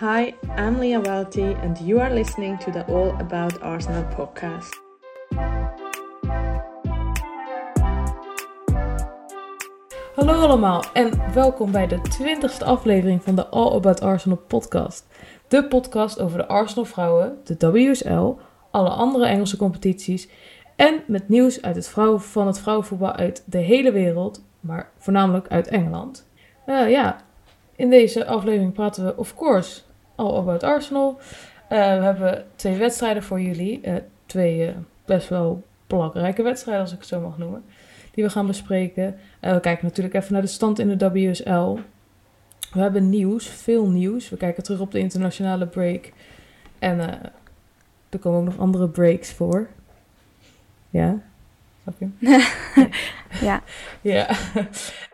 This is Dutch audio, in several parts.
Hi, I'm Leah Welty, and you are listening to the All About Arsenal podcast. Hallo allemaal en welkom bij de 20ste aflevering van de All About Arsenal podcast. De podcast over de Arsenal vrouwen, de WSL, alle andere Engelse competities en met nieuws uit het vrouwen, van het vrouwenvoetbal uit de hele wereld, maar voornamelijk uit Engeland. Uh, ja, in deze aflevering praten we of course all about Arsenal. Uh, we hebben twee wedstrijden voor jullie, uh, twee best wel belangrijke wedstrijden als ik het zo mag noemen die we gaan bespreken. We kijken natuurlijk even naar de stand in de WSL. We hebben nieuws, veel nieuws. We kijken terug op de internationale break. En uh, er komen ook nog andere breaks voor. Ja, snap je? ja. ja.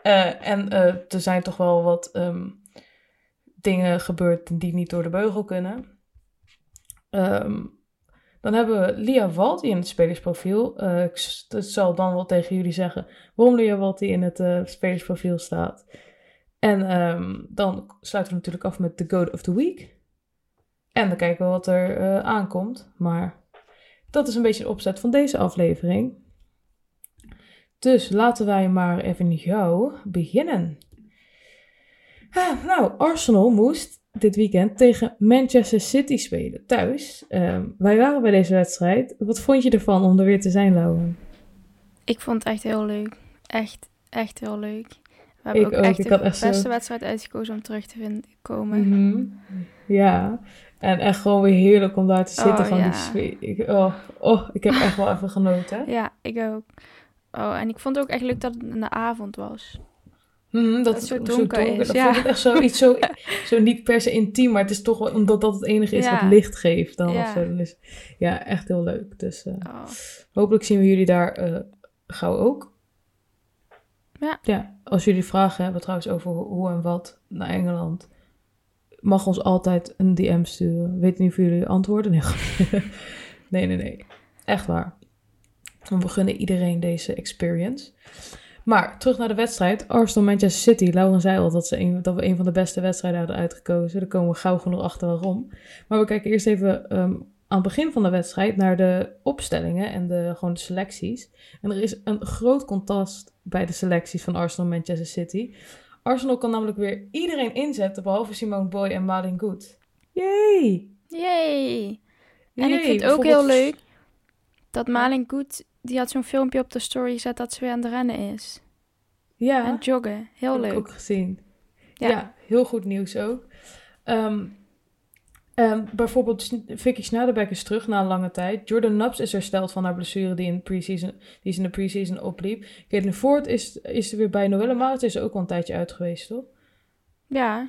Uh, en er zijn toch wel wat um, dingen gebeurd die niet door de beugel kunnen. Um, dan hebben we Lia Walti in het spelersprofiel. Uh, ik zal dan wel tegen jullie zeggen waarom Lia Walti in het uh, spelersprofiel staat. En um, dan sluiten we natuurlijk af met The Goat of the Week. En dan kijken we wat er uh, aankomt. Maar dat is een beetje de opzet van deze aflevering. Dus laten wij maar even gauw beginnen. Ah, nou, Arsenal moest dit weekend tegen Manchester City spelen, thuis. Um, wij waren bij deze wedstrijd. Wat vond je ervan om er weer te zijn, Lauwen? Ik vond het echt heel leuk. Echt, echt heel leuk. We hebben ik ook, echt de beste zo... wedstrijd uitgekozen om terug te vinden, komen. Mm -hmm. Ja, en echt gewoon weer heerlijk om daar te zitten. Oh, van ja. die ik, oh, oh, ik heb echt wel even genoten. Ja, ik ook. Oh, en ik vond het ook echt leuk dat het in de avond was. Mm, dat, het zo donker, zo donker is. Dat ja. echt zoiets zo, zo niet per se intiem, maar het is toch wel omdat dat het enige is ja. wat licht geeft dan. Ja. Dus ja, echt heel leuk. Dus uh, oh. hopelijk zien we jullie daar uh, gauw ook. Ja. ja. Als jullie vragen hebben trouwens over hoe en wat naar Engeland, mag ons altijd een DM sturen. Weet niet of jullie antwoorden? Nee, nee, nee, nee. Echt waar. We gunnen iedereen deze experience. Maar terug naar de wedstrijd. Arsenal Manchester City. Lauren zei al dat, ze een, dat we een van de beste wedstrijden hadden uitgekozen. Daar komen we gauw genoeg achter waarom. Maar we kijken eerst even um, aan het begin van de wedstrijd naar de opstellingen en de, gewoon de selecties. En er is een groot contrast bij de selecties van Arsenal Manchester City. Arsenal kan namelijk weer iedereen inzetten behalve Simone Boy en Malin Good. Yay! Yay! En ik vind het ook heel leuk dat Malin Good die had zo'n filmpje op de story gezet dat ze weer aan het rennen is. Ja. En joggen. Heel heb leuk. Ik ook gezien. Ja. ja. heel goed nieuws ook. Um, um, bijvoorbeeld Vicky Schnaderbeck is terug na een lange tijd. Jordan Nubbs is hersteld van haar blessure die in, pre-season, die ze in de preseason opliep. Caitlin Ford is, is er weer bij. Noelle Maart is er ook al een tijdje uit geweest, toch? Ja.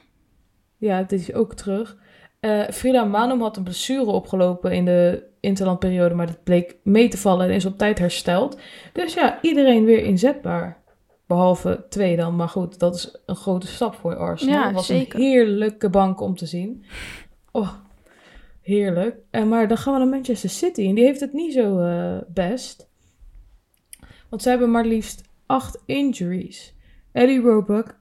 Ja, dit is ook terug. Uh, Frida Manum had een blessure opgelopen in de interlandperiode, maar dat bleek mee te vallen en is op tijd hersteld. Dus ja, iedereen weer inzetbaar. Behalve twee dan, maar goed, dat is een grote stap voor Arsenal. Ja, was zeker. een heerlijke bank om te zien. Oh, heerlijk. En maar dan gaan we naar Manchester City en die heeft het niet zo uh, best. Want ze hebben maar liefst acht injuries. Eddie Roebuck,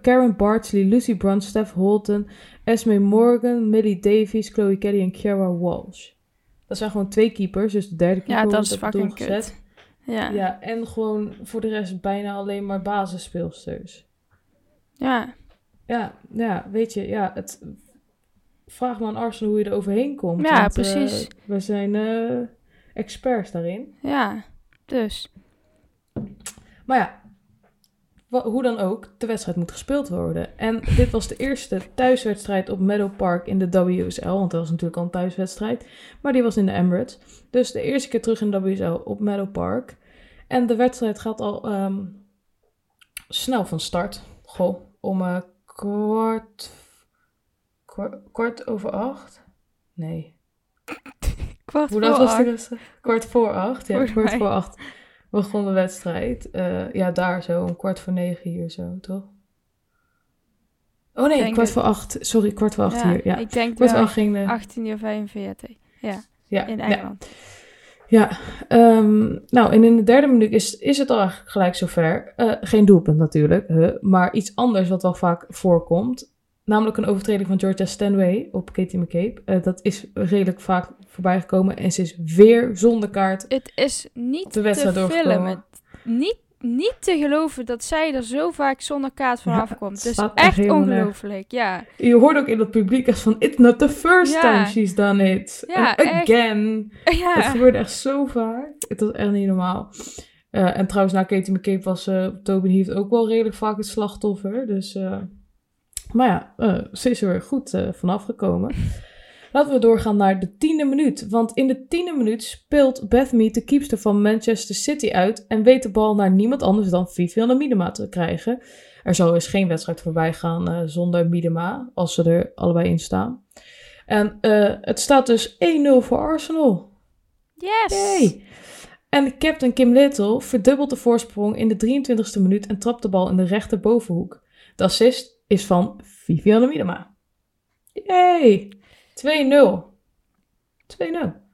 Karen Bartsley, Lucy Brunt, Steph Holton, Esme Morgan, Millie Davies, Chloe Kelly en Kiara Walsh. Dat zijn gewoon twee keepers, dus de derde keeper ja, dat is fucking gezet. Ja. ja, en gewoon voor de rest bijna alleen maar basisspeelsters. Ja. Ja, ja, weet je, ja, het... Vraag maar aan Arsenal hoe je er overheen komt. Ja, want, precies. Uh, we zijn uh, experts daarin. Ja, dus. Maar ja, hoe dan ook, de wedstrijd moet gespeeld worden. En dit was de eerste thuiswedstrijd op Meadow Park in de WSL. Want dat was natuurlijk al een thuiswedstrijd. Maar die was in de Emirates. Dus de eerste keer terug in de WSL op Meadow Park. En de wedstrijd gaat al um, snel van start. Goh, om uh, kwart, kwart, kwart, over acht? Nee. Kwart Hoe voor was acht. Kwart voor acht, ja, kwart voor acht begon de wedstrijd. Uh, ja, daar zo, om kwart voor negen hier zo, toch? Oh nee, kwart het. voor acht. Sorry, kwart voor acht ja, hier. Ja, Ik denk kwart voor acht ging de... 18 uur 45. Ja, ja, in ja, Engeland. Ja, um, nou en in de derde minuut is, is het al eigenlijk gelijk zover. Uh, geen doelpunt natuurlijk, huh, maar iets anders wat wel vaak voorkomt. Namelijk een overtreding van Georgia Stanway op Katie McCabe. Uh, dat is redelijk vaak voorbij gekomen en ze is weer zonder kaart. Het is niet de wedstrijd te filmen. Niet, niet te geloven dat zij er zo vaak zonder kaart vanaf ja, komt. Het is echt ongelooflijk, ja. Je hoort ook in het publiek echt van, it's not the first time she's done it. Ja, again. Ja. Het gebeurde echt zo vaak. Het was echt niet normaal. Uh, en trouwens, na Katie McCabe was uh, Tobin Heath ook wel redelijk vaak het slachtoffer. Dus, uh, maar ja, ze is er goed vanaf gekomen. Laten we doorgaan naar de tiende minuut. Want in de tiende minuut speelt Beth Mead de keepster van Manchester City uit. En weet de bal naar niemand anders dan Vivianne Miedema te krijgen. Er zal dus geen wedstrijd voorbij gaan zonder Miedema. Als ze er allebei in staan. En het staat dus 1-0 voor Arsenal. Yes! Yay. En captain Kim Little verdubbelt de voorsprong in de 23e minuut en trapt de bal in de rechterbovenhoek. De assist is van Vivianne Miedema. Yay! 2-0. 2-0.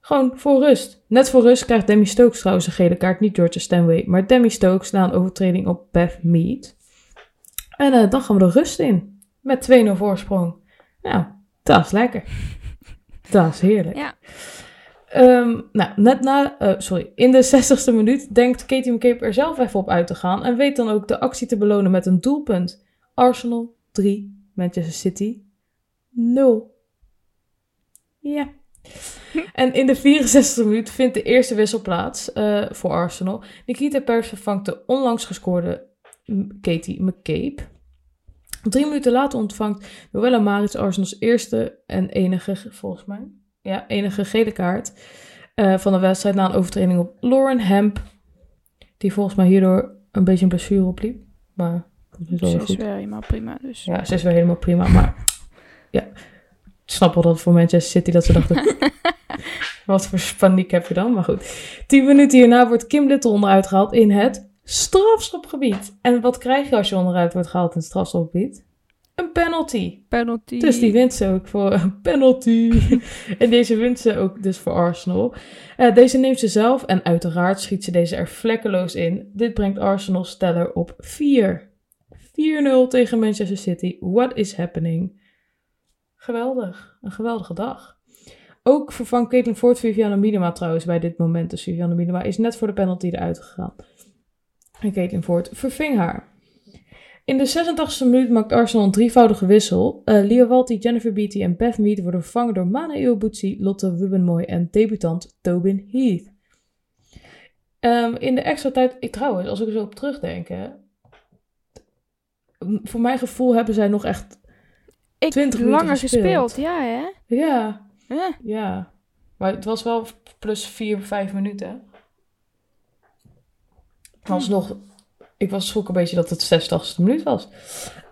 Gewoon voor rust. Net voor rust krijgt Demi Stokes trouwens een gele kaart. Niet Georgia Stanway, maar Demi Stokes na een overtreding op Beth Mead. En uh, dan gaan we de rust in. Met 2-0 voorsprong. Nou, dat is lekker. Dat is heerlijk. Ja. Um, nou, net na, uh, sorry, in de 60ste minuut denkt Katie McCabe er zelf even op uit te gaan en weet dan ook de actie te belonen met een doelpunt. Arsenal 3, Manchester City 0. Ja. en in de 64e minuut vindt de eerste wissel plaats uh, voor Arsenal. Nikita Pers vervangt de onlangs gescoorde Katie McCabe. Drie minuten later ontvangt Noella Maritz Arsenals eerste en enige, volgens mij, ja, enige gele kaart uh, van de wedstrijd na een overtreding op Lauren Hemp. Die volgens mij hierdoor een beetje een blessure opliep. Maar ze is weer helemaal prima. Dus. Ja, ze is weer helemaal prima. Maar ja, ik snap wel dat voor Manchester City dat ze dachten... wat voor paniek heb je dan? Maar goed. Tien minuten hierna wordt Kim Little onderuit gehaald in het strafschopgebied. En wat krijg je als je onderuit wordt gehaald in het strafschopgebied? een penalty. Penalty. Dus die wint ze ook voor een penalty. en deze wint ze ook dus voor Arsenal. Uh, deze neemt ze zelf en uiteraard schiet ze deze er vlekkeloos in. Dit brengt Arsenal steller op 4. 4-0 tegen Manchester City. What is happening? Geweldig. Een geweldige dag. Ook vervangt Caitlin Ford Viviane Minima trouwens bij dit moment. Dus Viviane Minima is net voor de penalty eruit gegaan. En Caitlin Ford verving haar. In de 86e minuut maakt Arsenal een drievoudige wissel. Uh, Leo Walti, Jennifer Beattie en Beth Mead worden vervangen door Mana Iobutsi, Lotte Wubbenmoy en debutant Tobin Heath. Um, in de extra tijd, ik, trouwens, als ik er zo op terugdenk, hè, voor mijn gevoel hebben zij nog echt ik 20 minuten langer gespeeld. Ja, hè? Ja. ja. Ja. Maar het was wel plus 4, 5 minuten. Het was nog ik was schrok een beetje dat het 86e minuut was.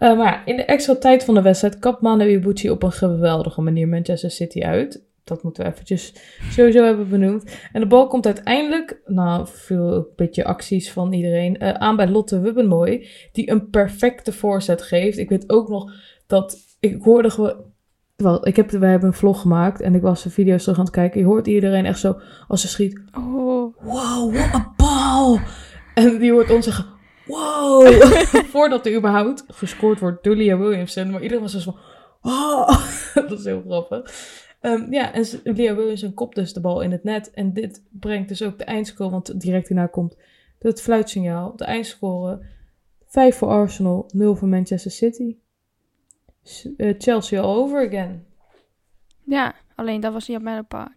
Uh, maar in de extra tijd van de wedstrijd kapt Manu Ibuchi op een geweldige manier Manchester City uit. Dat moeten we eventjes sowieso hebben benoemd. En de bal komt uiteindelijk, nou, veel een beetje acties van iedereen, uh, aan bij Lotte Wubbenmoy. Die een perfecte voorzet geeft. Ik weet ook nog dat, ik hoorde gewoon, wel, ik heb, wij hebben een vlog gemaakt en ik was de video's terug aan het kijken. Je hoort iedereen echt zo, als ze schiet, oh. wow, what a bal! En die hoort ons zeggen, wow, voordat er überhaupt gescoord wordt door Williamson. Maar iedereen was dus van, oh, dat is heel grappig. Um, ja, en Leah Williamson kopt dus de bal in het net. En dit brengt dus ook de eindscore, want direct hierna komt het fluitsignaal. De eindscore, 5 voor Arsenal, 0 voor Manchester City. Uh, Chelsea all over again. Ja, alleen dat was niet op mijn paar.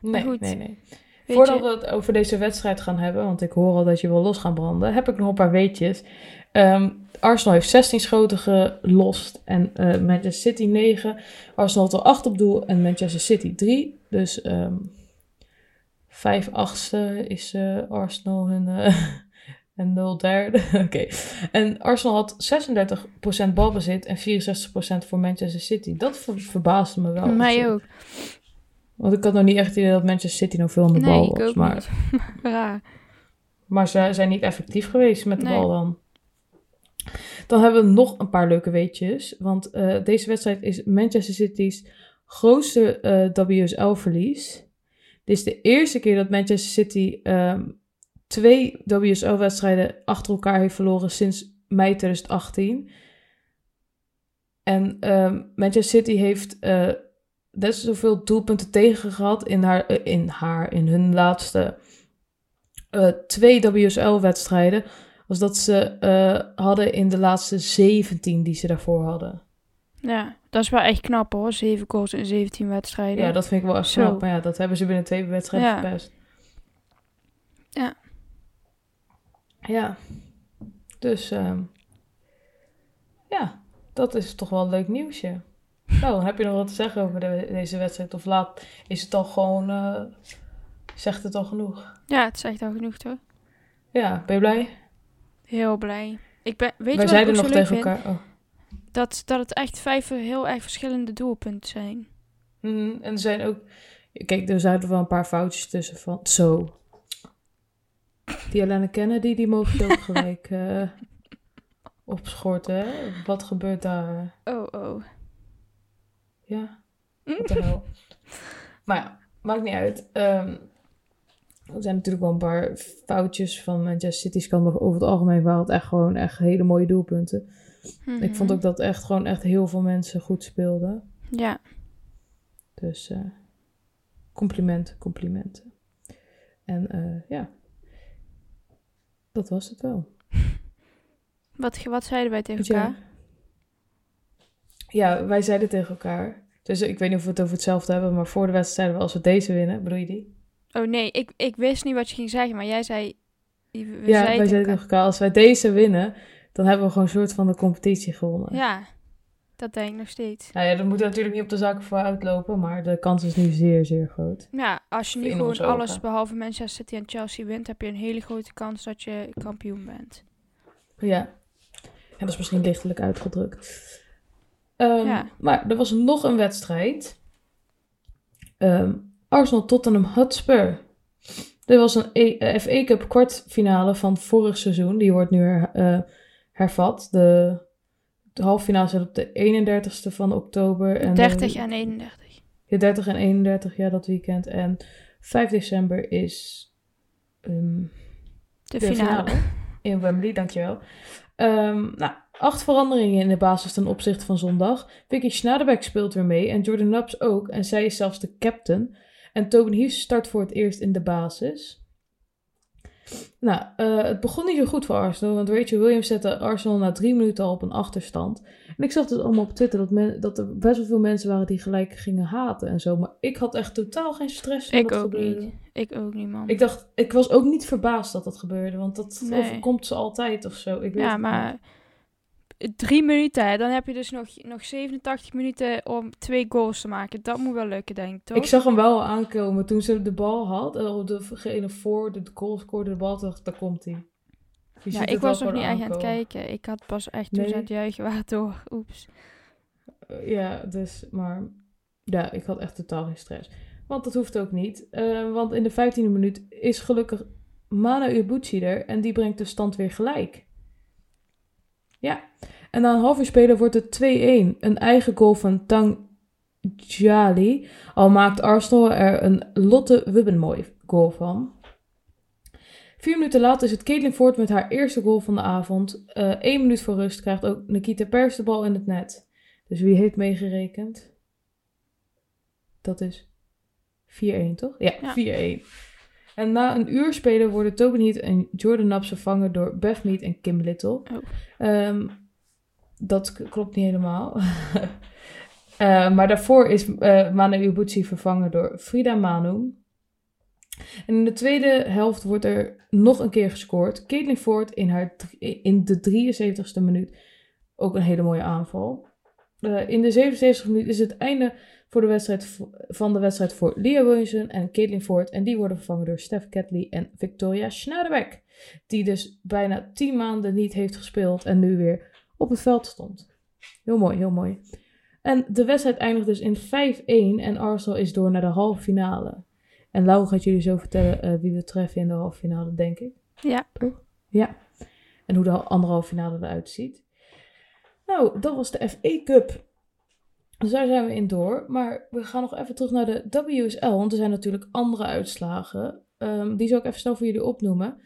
Nee, goed. nee, nee. Voordat we het over deze wedstrijd gaan hebben, want ik hoor al dat je wil los gaan branden, heb ik nog een paar weetjes. Um, Arsenal heeft 16 schoten gelost en uh, Manchester City 9. Arsenal had er 8 op doel en Manchester City 3. Dus um, ehm, 5 achtste is uh, Arsenal hun, uh, en 0 derde. Oké. Okay. En Arsenal had 36% balbezit en 64% voor Manchester City. Dat ver verbaasde me wel. Mij ook. Want ik had nog niet echt idee dat Manchester City nog veel aan de bal was. maar, Raar. maar ze zijn niet effectief geweest met de bal dan. Dan hebben we nog een paar leuke weetjes. Want uh, deze wedstrijd is Manchester City's grootste uh, WSL-verlies. Dit is de eerste keer dat Manchester City um, twee WSL-wedstrijden achter elkaar heeft verloren sinds mei 2018. En ehm, Manchester City heeft uh, net zoveel doelpunten tegen gehad in haar, eh, in haar, in hun laatste twee WSL-wedstrijden. Als dat ze hadden in de laatste 17 die ze daarvoor hadden. Ja, dat is wel echt knap hoor. 7 goals in 17 wedstrijden. Ja, dat vind ik wel echt knap. Maar ja, dat hebben ze binnen twee wedstrijden ja. verpest. Ja. Ja. Dus, um, ja, dat is toch wel een leuk nieuwsje. Nou, heb je nog wat te zeggen over deze wedstrijd? Of laat, is het al gewoon, uh, zegt het al genoeg? Ja, het zegt al genoeg toch? Ja, ben je blij? Heel blij. Ik ben, weet Wij je zeiden nog tegen elkaar. Oh. Dat, dat het echt vijf heel erg verschillende doelpunten zijn. Mm, en er zijn ook. Kijk, er er wel een paar foutjes tussen van. Zo. Die Elena Kennedy, die mogen je ook gelijk uh, opschorten. Hè? Wat gebeurt daar? Oh, oh. Ja. Wat de hel. maar ja, maakt niet uit. Um, er zijn natuurlijk wel een paar foutjes van Manchester City's kan maar over het algemeen waren het echt gewoon echt hele mooie doelpunten. Ik vond mhm. ook dat echt gewoon echt heel veel mensen goed speelden. Ja. Dus uh, complimenten, complimenten. En uh, ja, dat was het wel. Wat, wat zeiden wij tegen elkaar? Ja, wij zeiden tegen elkaar. Dus ik weet niet of we het over hetzelfde hebben, maar voor de wedstrijd zeiden we als we deze winnen, bedoel je die? Oh nee, ik, ik wist niet wat je ging zeggen, maar jij zei. We ja, wij zeiden tegen elkaar, als wij deze winnen, dan hebben we gewoon een soort van de competitie gewonnen. Ja, dat denk ik nog steeds. Nou ja, dat moet natuurlijk niet op de zaken voor uitlopen, maar de kans is nu zeer, zeer groot. Ja, als je nu gewoon alles behalve Manchester City en Chelsea wint, heb je een hele grote kans dat je kampioen bent. Ja, en dat is misschien lichtelijk uitgedrukt. Um, ja. Maar er was nog een wedstrijd. Um, Arsenal Tottenham Hotspur. Dit was een e FA Cup kwartfinale van vorig seizoen. Die wordt nu uh, hervat. De, de halve finale zit op de 31ste van oktober. En 30 en 31. Ja, 30 en 31, ja, dat weekend. En 5 december is um, de, de finale. In Wembley, dankjewel. Um, nou, acht veranderingen in de basis ten opzichte van zondag. Vicky Schnaderbeck speelt weer mee en Jordan Naps ook. En zij is zelfs de captain. En Tobin Hughes start voor het eerst in de basis. Nou, uh, het begon niet zo goed voor Arsenal. Want Rachel Williams zette Arsenal na drie minuten al op een achterstand. En ik zag dus allemaal op Twitter dat, men, dat er best wel veel mensen waren die gelijk gingen haten en zo. Maar ik had echt totaal geen stress. Ik ook gebeurde. niet. Ik ook niet, man. Ik dacht, ik was ook niet verbaasd dat dat gebeurde. Want dat nee. overkomt ze altijd of zo. Ik weet ja, maar... Niet drie minuten. Dan heb je dus nog, nog 87 minuten om twee goals te maken. Dat moet wel lukken, denk ik, toch? Ik zag hem wel aankomen toen ze de bal had. En op degene voor de goal scoorde de bal. dacht daar komt hij. Ja, ik was nog niet echt aan het kijken. Ik had pas echt toen nee. aan het juichen waardoor. Oeps. Uh, ja, dus, maar... Ja, ik had echt totaal geen stress. Want dat hoeft ook niet. Uh, want in de 15e minuut is gelukkig Mana Ubuchi er. En die brengt de stand weer gelijk. Ja. En na een half uur spelen wordt het 2-1. Een eigen goal van Tang Jali. Al maakt Arsenal er een Lotte Wubbenmooi goal van. Vier minuten later is het Caitlin Ford met haar eerste goal van de avond. Eén uh, minuut voor rust krijgt ook Nikita Pers de bal in het net. Dus wie heeft meegerekend? Dat is 4-1, toch? Ja, ja. 4-1. En na een uur spelen worden Tobin Heat en Jordan Naps vervangen door Beth Mead en Kim Little. Oh. Um, dat klopt niet helemaal. uh, maar daarvoor is uh, Manu vervangen door Frida Manu. En in de tweede helft wordt er nog een keer gescoord. Caitlin Ford in, haar, in de 73ste minuut. Ook een hele mooie aanval. Uh, in de 77ste minuut is het einde voor de wedstrijd, van de wedstrijd voor Leah Williamson en Caitlin Ford. En die worden vervangen door Steph Catley en Victoria Schnaderbeck. Die dus bijna 10 maanden niet heeft gespeeld en nu weer op het veld stond. Heel mooi, heel mooi. En de wedstrijd eindigt dus in 5-1 en Arsenal is door naar de halve finale. En Laura gaat jullie zo vertellen uh, wie we treffen in de halve finale, denk ik. Ja. Ja. En hoe de anderhalve finale eruit ziet. Nou, dat was de FA Cup. Dus daar zijn we in door. Maar we gaan nog even terug naar de WSL. Want er zijn natuurlijk andere uitslagen. Um, die zal ik even snel voor jullie opnoemen.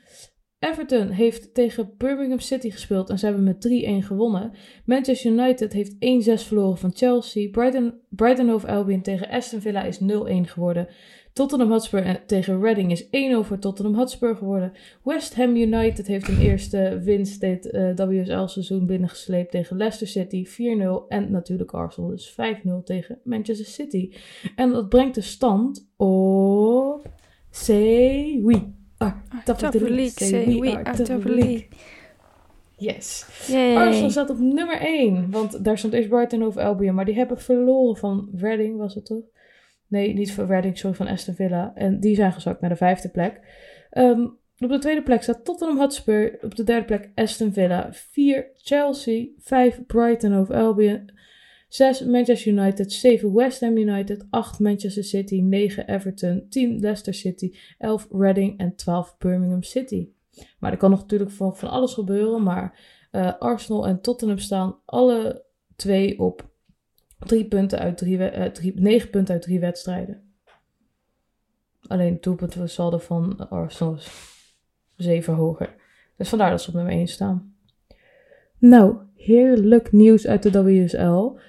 Everton heeft tegen Birmingham City gespeeld en ze hebben met 3-1 gewonnen. Manchester United heeft 1-6 verloren van Chelsea. Brighton, Brighton Hove Albion tegen Aston Villa is 0-1 geworden. Tottenham Hotspur tegen Reading is 1-0 voor Tottenham Hotspur geworden. West Ham United heeft een eerste winst dit uh, WSL-seizoen binnengesleept tegen Leicester City 4-0. En natuurlijk Arsenal dus 5-0 tegen Manchester City. En dat brengt de stand op... Say oui. Ah, top, of the league. Say we are top of the league. Yes. Yay. Arsenal staat op nummer 1. Want daar stond eerst Brighton over Albion. Maar die hebben verloren van Reading, was het toch? Nee, niet van Reading, sorry, van Aston Villa. En die zijn gezakt naar de vijfde plek. Um, op de tweede plek staat Tottenham Hotspur. Op de derde plek Aston Villa. 4 Chelsea. 5 Brighton over Albion. 6 Manchester United, 7 West Ham United, 8 Manchester City, 9 Everton, 10 Leicester City, 11 Reading en 12 Birmingham City. Maar er kan nog natuurlijk van, alles gebeuren, maar uh, Arsenal en Tottenham staan alle twee op 3 punten uit drie, uh, drie, 9 punten uit 3 wedstrijden. Alleen het doelpunt saldo van Arsenal is 7 hoger. Dus vandaar dat ze op nummer 1 staan. Nou, heerlijk nieuws uit de WSL.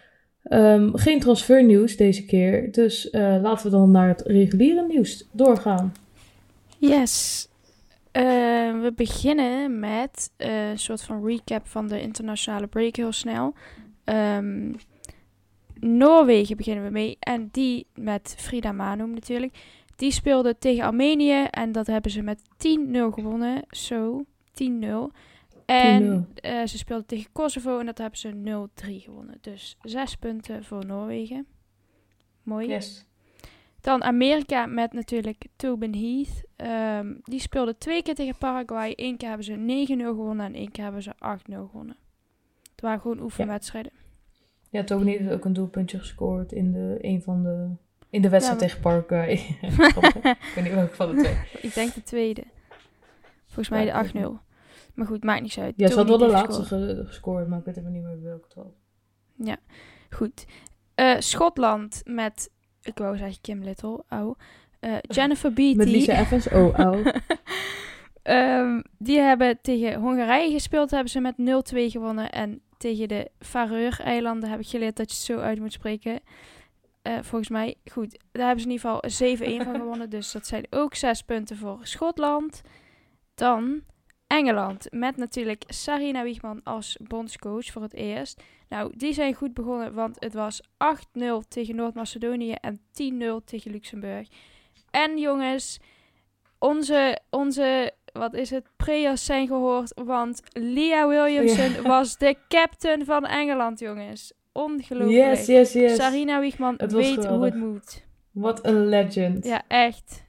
Um, geen transfernieuws deze keer, dus uh, laten we dan naar het reguliere nieuws doorgaan. Yes. Uh, we beginnen met uh, een soort van recap van de internationale break heel snel. Um, Noorwegen beginnen we mee. En die met Frida Manum natuurlijk. Die speelde tegen Armenië en dat hebben ze met 10-0 gewonnen. Zo, 10-0. En uh, ze speelden tegen Kosovo en dat hebben ze 0-3 gewonnen. Dus zes punten voor Noorwegen. Mooi. Yes. Dan Amerika met natuurlijk Tobin Heath. Um, die speelde twee keer tegen Paraguay. Eén keer hebben ze 9-0 gewonnen en één keer hebben ze 8-0 gewonnen. Het waren gewoon oefenwedstrijden. Ja, ja Tobin Heath heeft ook een doelpuntje gescoord in de, een van de, in de wedstrijd ja, tegen Paraguay. ik weet niet welke van de twee. ik denk de tweede. Volgens mij ja, de 8-0. Maar goed, maakt niet uit. Ja, ze had wel de laatste gescoord, maar ik weet even niet meer welke het was. Ja, goed. Uh, Schotland met, ik wou zeggen Kim Little, oh. Uh, Jennifer Beatty. Met Lisa Evans, oh, oh. um, die hebben tegen Hongarije gespeeld, hebben ze met 0-2 gewonnen. En tegen de Faroe-eilanden heb ik geleerd dat je het zo uit moet spreken. Uh, volgens mij, goed, daar hebben ze in ieder geval 7-1 van gewonnen. Dus dat zijn ook 6 punten voor Schotland. Dan Engeland met natuurlijk Sarina Wiegman als bondscoach voor het eerst. Nou, die zijn goed begonnen, want het was 8-0 tegen Noord-Macedonië en 10-0 tegen Luxemburg. En jongens, onze, onze wat is het, prayers zijn gehoord, want Leah Williamson was de captain van Engeland, jongens. Ongelooflijk. Yes, yes, yes. Sarina Wiegman weet hoe het moet. Wat een legend. Ja, echt.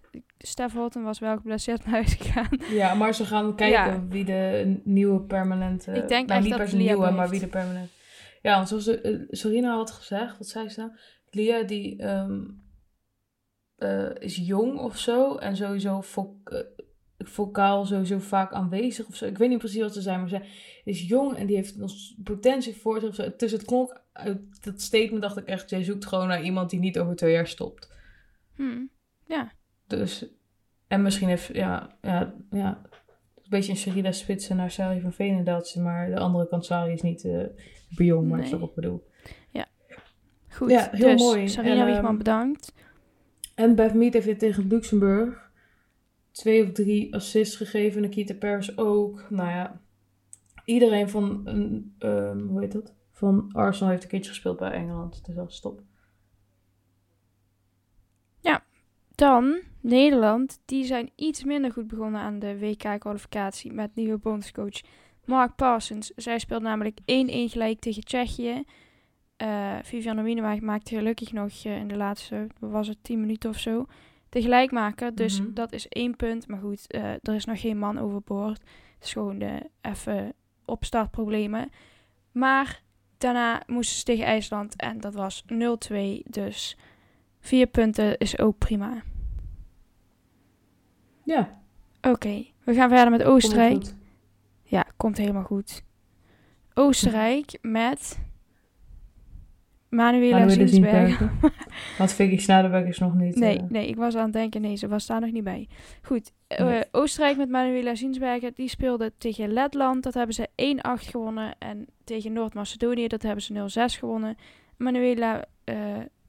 Stef Holten was wel geblesseerd naar huis gegaan. Ja, maar ze gaan kijken wie de nieuwe permanente... Ik denk nou, niet per se nieuwe, maar wie de permanente... Ja, want zoals uh, Sorina had gezegd, wat zei ze nou? Lia die um, uh, is jong of zo en sowieso vo uh, vocaal sowieso vaak aanwezig of zo. Ik weet niet precies wat ze zijn, maar ze is jong en die heeft nog potentie voor zich. Of. Dus het klonk uit dat statement dacht ik echt, jij zoekt gewoon naar iemand die niet over twee jaar stopt. Hmm. Ja. Dus, en misschien heeft, ja, ja, ja een beetje een Sherida Spitsen naar Sari van Veenendaatse, maar de andere kant Sari is niet uh, jong, maar nee. dat is wat ik bedoel. Ja, goed. Ja, heel dus, mooi. Sarina Wiegman, um, bedankt. En Beth Mead heeft dit tegen Luxemburg twee of drie assists gegeven. Nikita Paris ook. Nou ja, iedereen van, um, hoe heet dat? Van Arsenal heeft een keertje gespeeld bij Engeland. Dus dat is stop. Ja, dan Nederland, die zijn iets minder goed begonnen aan de WK-kwalificatie met nieuwe bondscoach Mark Parsons. Zij speelt namelijk 1-1 gelijk tegen Tsjechië. Uh, Viviane Minema maakte gelukkig nog uh, in de laatste, was het 10 minuten of zo, de gelijkmaker. Dus mm -hmm. dat is één punt. Maar goed, uh, er is nog geen man overboord. Het is gewoon even opstartproblemen. Maar daarna moesten ze tegen IJsland en dat was 0-2. Dus vier punten is ook prima. Ja. Oké, okay. we gaan verder met Oostenrijk. Ja, komt helemaal goed. Oostenrijk met Manuela. Zinsbergen. Want Vicky Snaderberg is nog niet... Nee, eh, nee, ik was aan het denken, nee, ze was daar nog niet bij. Goed, eh. Oostenrijk met Manuela Zinsbergen, die speelde tegen Letland. Dat hebben ze 1-8 gewonnen. En tegen Noord-Macedonië, dat hebben ze 0-6 gewonnen. Manuela eh,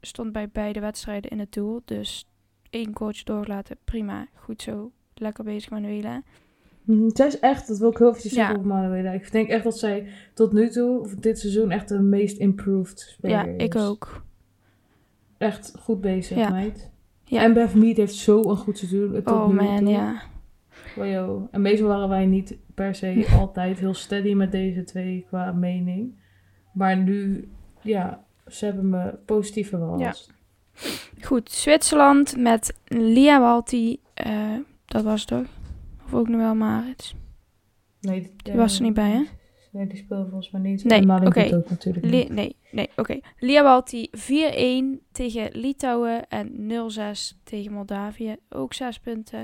stond bij beide wedstrijden in het doel. Dus één coach doorlaten, prima. Goed zo. Lekker bezig, Manuela. Mhm, Zij is echt, dat wil ik heel even zeggen Ja. over Manuela. Ik denk echt dat zij tot nu toe, of dit seizoen, echt de meest improved speler Ja, is. ik ook. Echt goed bezig, Ja. meid. Ja. En Beth Mead heeft zo een goed seizoen tot Oh nu man, toe. ja. Joh. En meestal waren wij niet per se altijd heel steady met deze twee qua mening. Maar nu, ja, ze hebben me positief verrast. Goed, Zwitserland met Lia Walti. eh, dat was het toch? Of ook nog wel Marit? Nee, Die was er niet bij, hè? Nee, die speelde volgens mij niet. Nee, oké. doet ook natuurlijk Li- niet. nee, nee, oké. Lia Walti 4-1 tegen Litouwen en 0-6 tegen Moldavië. Ook zes punten.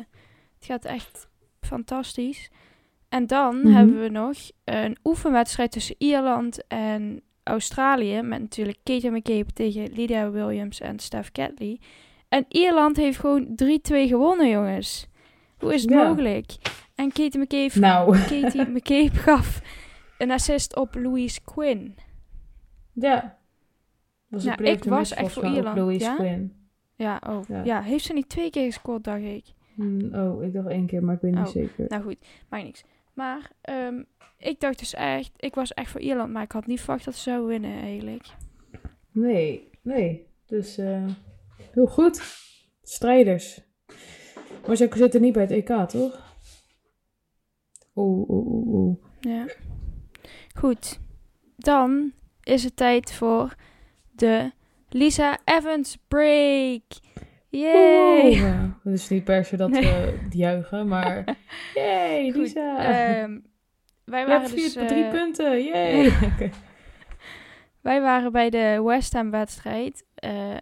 Het gaat echt fantastisch. En dan Mhm. hebben we nog een oefenwedstrijd tussen Ierland en Australië. Met natuurlijk Katie McCabe tegen Lydia Williams en Steph Catley. En Ierland heeft gewoon 3-2 gewonnen, jongens. Hoe is het Ja. mogelijk? En Katie McCabe, Nou, Katie McCabe gaf een assist op Louise Quinn. ja. Was Nou, ik was echt voor Ierland, Louise ja? Quinn. Ja, oh. Ja. Ja. heeft ze niet twee keer gescoord, dacht ik. Hmm, oh, ik dacht één keer, maar ik weet niet Oh. zeker. Nou goed, maakt niks. Maar ehm, ik dacht dus echt, ik was echt voor Ierland, maar ik had niet verwacht dat ze zouden winnen eigenlijk. Nee, nee. Dus eh, heel goed. Strijders. Maar ze zitten niet bij het EK, toch? Oeh, oeh, oeh, oeh. Ja. Goed, dan is het tijd voor de Lisa Evans break. Yay! Oeh. Het is niet per se dat we juichen, maar... Yay, Goed, Lisa! ehm, wij We waren hebben dus, vier, drie eh, punten, yay! Wij waren bij de West Ham wedstrijd eh,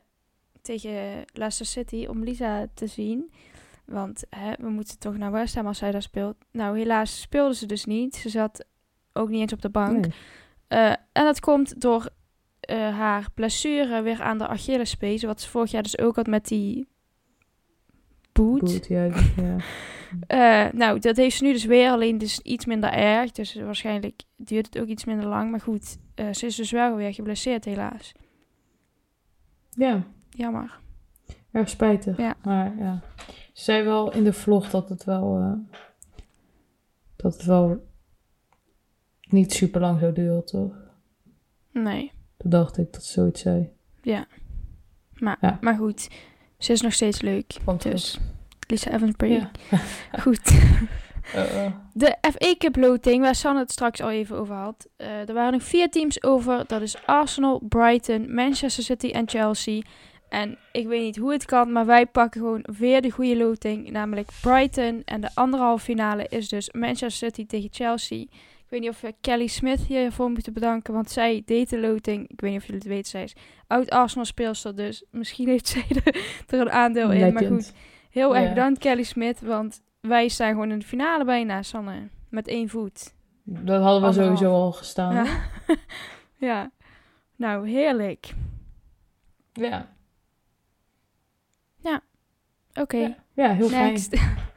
tegen Leicester City om Lisa te zien. Want hè, we moeten toch naar West Ham als zij daar speelt. Nou, helaas speelde ze dus niet. Ze zat ook niet eens op de bank. Nee. Eh, en dat komt door eh, haar blessure weer aan de Achillespees. Wat ze vorig jaar dus ook had met die boot. Ja. Eh, nou, dat heeft ze nu dus weer, alleen dus iets minder erg. Dus waarschijnlijk duurt het ook iets minder lang. Maar goed, eh, ze is dus wel weer geblesseerd helaas. ja, Jammer. erg spijtig. Ja. Maar ja, ze zei wel in de vlog dat het wel... dat het wel niet super lang zou duren, toch? Nee, Toen dacht ik dat ze zoiets zei. maar, Ja. maar goed. Ze is nog steeds leuk. Komt Dus. Lisa Evans. Ja. Goed. Uh, uh. De FA Cup loting, waar Sanne het straks al even over had. Eh, er waren nog vier teams over. Dat is Arsenal, Brighton, Manchester City en Chelsea. En ik weet niet hoe het kan, maar wij pakken gewoon weer de goede loting. Namelijk Brighton. En de anderhalve finale is dus Manchester City tegen Chelsea. Ik weet niet of we Kelly Smith hiervoor moeten bedanken, want zij deed de loting. Ik weet niet of jullie het weten, zij is oud Arsenal speelster, dus misschien heeft zij er, er een aandeel in. Maar goed, heel erg Ja. bedankt Kelly Smith, want wij staan gewoon in de finale bijna, Sanne. Met één voet. Dat hadden we Anderhalf. sowieso al gestaan. Ja. Ja. ja. Nou, heerlijk. Ja, Oké, Ja, ja heel next. fijn.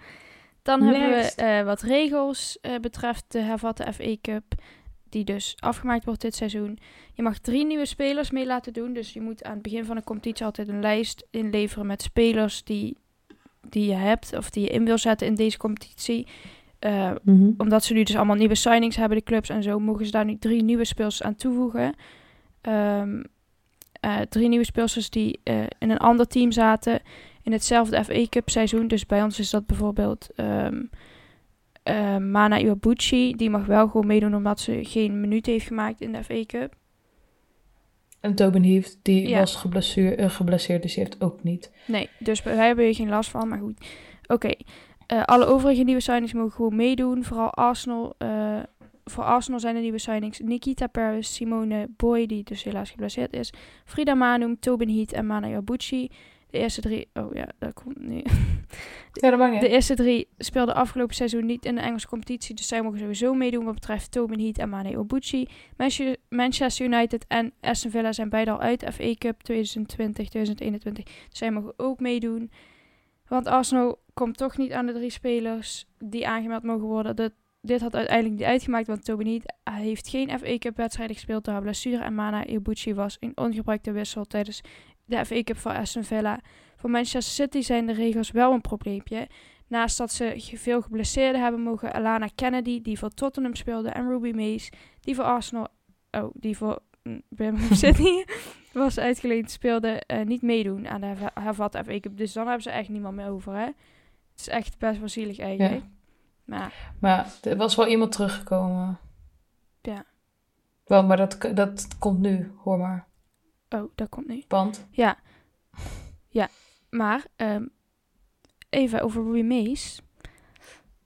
Dan hebben we eh, wat regels eh, betreft de hervatte FA Cup. Die dus afgemaakt wordt dit seizoen. Je mag drie nieuwe spelers mee laten doen. Dus je moet aan het begin van de competitie altijd een lijst inleveren met spelers die, die je hebt. Of die je in wil zetten in deze competitie. Eh, Mhm. omdat ze nu dus allemaal nieuwe signings hebben, de clubs en zo, mogen ze daar nu drie nieuwe speelsters aan toevoegen. Ehm, eh, drie nieuwe speelsters die in een ander team zaten in hetzelfde FA Cup seizoen. Dus bij ons is dat bijvoorbeeld ehm eh, Mana Iwabuchi. Die mag wel gewoon meedoen omdat ze geen minuut heeft gemaakt in de FA Cup. En Tobin Heath, die Ja. was geblesseerd, eh, geblesseerd, dus die heeft ook niet. Nee, dus wij hebben hier geen last van, maar goed. Oké, Eh, alle overige nieuwe signings mogen gewoon meedoen. Vooral Arsenal. voor Arsenal zijn er nieuwe signings Nikita Paris, Simone Boy, die dus helaas geblesseerd is. Frida Manum, Tobin Heath en Mana Yabuchi. De eerste drie... Oh ja, dat komt nu. De eerste drie speelden afgelopen seizoen niet in de Engelse competitie. Dus zij mogen sowieso meedoen wat betreft Tobin Heat en Mane Obuchi. Manche- Manchester United en Aston Villa zijn beide al uit. FA Cup 2020, 2021. Dus zij mogen ook meedoen. Want Arsenal komt toch niet aan de drie spelers die aangemeld mogen worden. Dat, dit had uiteindelijk niet uitgemaakt, want Tobin Heat heeft geen FA Cup wedstrijden gespeeld door haar blessure. En Mana Obuchi was een ongebruikte wissel tijdens de FA Cup voor Aston Villa. Voor Manchester City zijn de regels wel een probleempje. Naast dat ze veel geblesseerden hebben, mogen Alana Kennedy, die voor Tottenham speelde, en Ruby Mays, die voor Arsenal, oh, die voor mm, Birmingham City was uitgeleend, speelde, eh, niet meedoen aan de herva- hervatte FA Cup. Dus dan hebben ze echt niemand meer over, hè. Het is echt best wel zielig eigenlijk. Maar Maar er was wel iemand teruggekomen. Ja. Wel, maar dat, dat komt nu, hoor maar. Oh, dat komt nu. Want, Ja. Ja, maar ehm, even over Ruby Mays.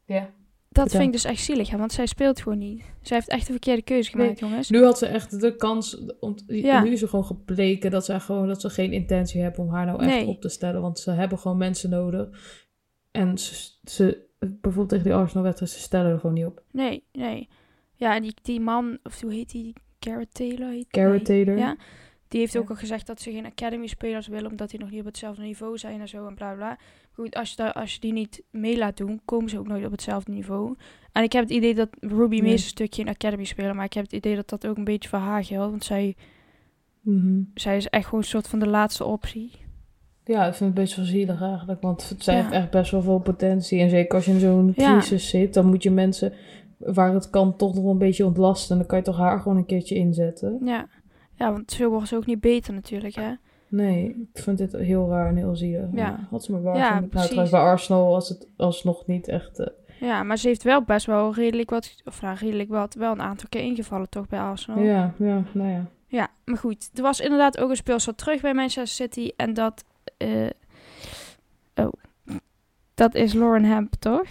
ja. Dat vind ik dus echt zielig, hè, want zij speelt gewoon niet. Zij heeft echt de verkeerde keuze Nee. gemaakt, jongens. Nu had ze echt de kans, om, Ja. nu is er gewoon gebleken dat ze, gewoon, dat ze geen intentie hebben om haar nou echt Nee. op te stellen. Want ze hebben gewoon mensen nodig. En ze, ze bijvoorbeeld tegen die Arsenal-wedstrijd, ze stellen er gewoon niet op. Nee, nee. Ja, en die, die man, of hoe heet die? Garrett Taylor? Heet Garrett nee. Taylor. Ja. Die heeft Ja. ook al gezegd dat ze geen Academy-spelers willen, omdat die nog niet op hetzelfde niveau zijn en zo en bla bla. Goed, als je, daar, als je die niet mee laat doen, komen ze ook nooit op hetzelfde niveau. En ik heb het idee dat Ruby Nee. Een stukje in Academy spelen, maar ik heb het idee dat dat ook een beetje voor haar geldt, want zij, Mhm. zij is echt gewoon een soort van de laatste optie. Ja, ik vind het best wel zielig eigenlijk. Want zij Ja. heeft echt best wel veel potentie. En zeker als je in zo'n Ja. crisis zit, dan moet je mensen waar het kan toch nog een beetje ontlasten. En dan kan je toch haar gewoon een keertje inzetten. Ja. Ja, want zo wordt ze ook niet beter natuurlijk, hè. Nee, ik vind dit heel raar en heel zielig. Ja. Had ze maar Ja, waar. nou, precies. trouwens, bij Arsenal was het alsnog niet echt... eh, Ja, maar ze heeft wel best wel redelijk wat, of nou redelijk wat, wel een aantal keer ingevallen toch bij Arsenal. Ja, ja, nou ja. Ja, maar goed. Er was inderdaad ook een speelster terug bij Manchester City. En dat... eh, oh. Dat is Lauren Hemp, toch?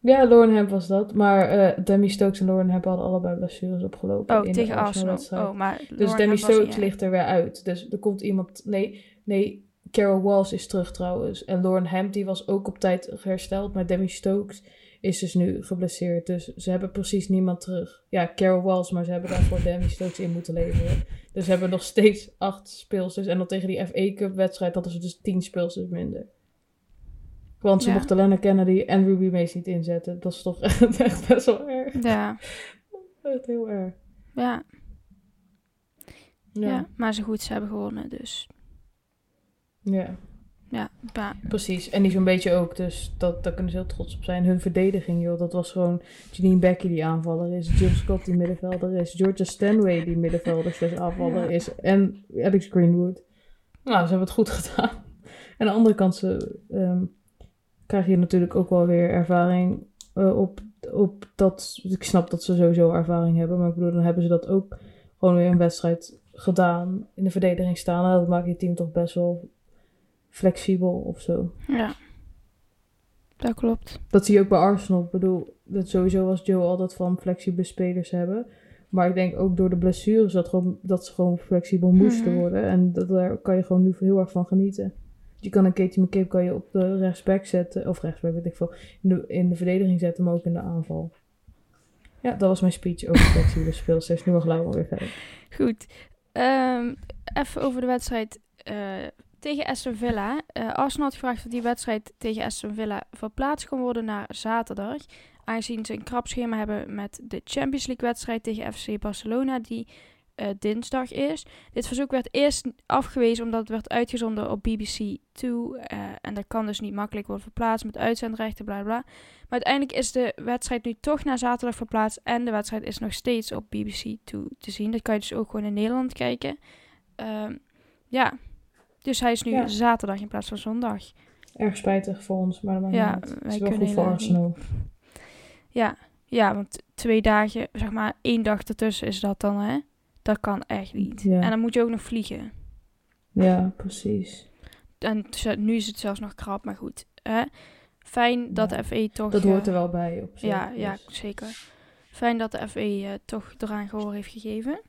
Ja, Lauren Hemp was dat. Maar eh Demi Stokes en Lauren Hemp hadden allebei blessures opgelopen Oh, in tegen de Arsenal. Arsenal-wedstrijd. Oh, maar Dus Lauren Demi Stokes ligt er weer uit. Dus er komt iemand... Nee, nee, Carol Walsh is terug trouwens. En Lauren Hemp die was ook op tijd hersteld. Maar Demi Stokes is dus nu geblesseerd. Dus ze hebben precies niemand terug. Ja, Carol Walsh, maar ze hebben daarvoor Demi Stokes in moeten leveren. Dus ze hebben nog steeds acht speelsters. En dan tegen die FA Cup wedstrijd hadden ze dus tien speelsters minder. Want ze Ja. mochten Lena Kennedy en Ruby Mace niet inzetten. Dat is toch echt best wel erg. Ja, Echt heel erg. ja, ja. Ja, Maar ze goed, ze hebben gewonnen, dus... ja. Ja, precies. En die zo'n beetje ook. Dus dat, daar kunnen ze heel trots op zijn. Hun verdediging, joh. Dat was gewoon Janine Becky die aanvaller is. Jill Scott die middenvelder is. Georgia Stanway die middenvelder slash aanvaller Ja. is. En Alex Greenwood. Nou, ze hebben het goed gedaan. En aan de andere kant ze, ehm, krijg je natuurlijk ook wel weer ervaring eh, op, op dat... Ik snap dat ze sowieso ervaring hebben. Maar ik bedoel, dan hebben ze dat ook gewoon weer een wedstrijd gedaan. In de verdediging staan. En dat maakt je team toch best wel flexibel of zo. ja. Dat klopt. Dat zie je ook bij Arsenal. Ik bedoel, dat sowieso was Joe altijd van flexibele spelers hebben. Maar ik denk ook door de blessures dat, gewoon, dat ze gewoon flexibel moesten Mhm. worden. En dat, daar kan je gewoon nu heel erg van genieten. Je kan een Katie McCabe kan je op de rechtsback zetten. Of rechtsback, weet ik veel. In de, in de verdediging zetten, maar ook in de aanval. Ja, dat was mijn speech over flexibele speelsters. Nu mag Laura weer verder. Goed. Ehm, even over de wedstrijd eh, tegen Aston Villa. Eh, Arsenal had gevraagd of die wedstrijd tegen Aston Villa verplaatst kon worden naar zaterdag. Aangezien ze een krap schema hebben met de Champions League wedstrijd tegen FC Barcelona, die eh, dinsdag is. Dit verzoek werd eerst afgewezen omdat het werd uitgezonden op BBC 2. eh, en dat kan dus niet makkelijk worden verplaatst met uitzendrechten, bla bla. Maar uiteindelijk is de wedstrijd nu toch naar zaterdag verplaatst. En de wedstrijd is nog steeds op BBC 2 te zien. Dat kan je dus ook gewoon in Nederland kijken. Ehm, ja, dus hij is nu Ja. zaterdag in plaats van zondag. Erg spijtig voor ons, maar dat Ja. Het wij is wel goed voor Arsenal. Ja, ja, want twee dagen, zeg maar één dag ertussen is dat dan, hè? Dat kan echt niet. Ja. En dan moet je ook nog vliegen. Ja, precies. En nu is het zelfs nog krap, maar goed. Hè? Fijn dat Ja, de FE toch... Dat eh, hoort er wel bij op zich. Ja, ja, dus. zeker. Fijn dat de FE eh, toch eraan gehoor heeft gegeven.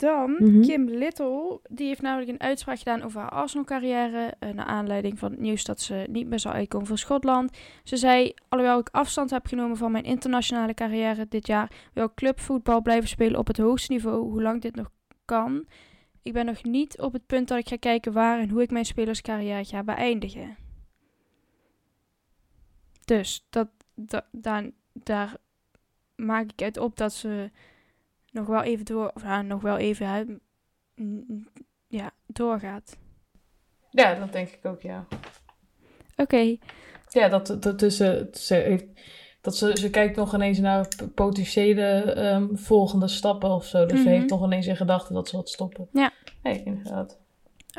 Dan Mhm. Kim Little, die heeft namelijk een uitspraak gedaan over haar Arsenal-carrière. eh, naar aanleiding van het nieuws dat ze niet meer zou uitkomen voor Schotland. Ze zei, alhoewel ik afstand heb genomen van mijn internationale carrière dit jaar, wil ik clubvoetbal blijven spelen op het hoogste niveau, hoe lang dit nog kan. Ik ben nog niet op het punt dat ik ga kijken waar en hoe ik mijn spelerscarrière ga beëindigen. Dus dat, da- daar, daar maak ik uit op dat ze nog wel even door, of nou, nog wel even ja, doorgaat. Ja, dat denk ik ook, ja. Oké, Ja, dat, dat, dus, eh, ze, heeft, dat ze, ze kijkt nog ineens naar potentiële ehm, volgende stappen of zo. Dus ze Mhm. heeft nog ineens in gedachten dat ze wat stoppen. Ja. Nee, inderdaad.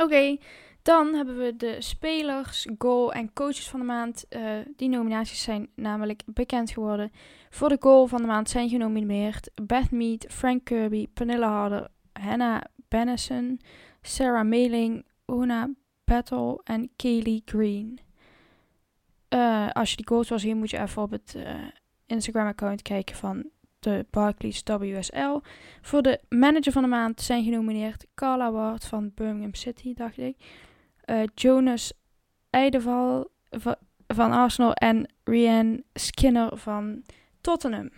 Oké, dan hebben we de spelers, goal en coaches van de maand. Eh, die nominaties zijn namelijk bekend geworden. Voor de goal van de maand zijn genomineerd Beth Mead, Frank Kirby, Pernille Harder, Hannah Bennison, Sarah Meling, Una Battle en Kaylee Green. Eh, als je die goals wil zien, moet je even op het eh, Instagram-account kijken van de Barclays WSL. Voor de manager van de maand zijn genomineerd Carla Ward van Birmingham City, dacht ik. Eh, Jonas Eideval va- van Arsenal en Rianne Skinner van Tottenham.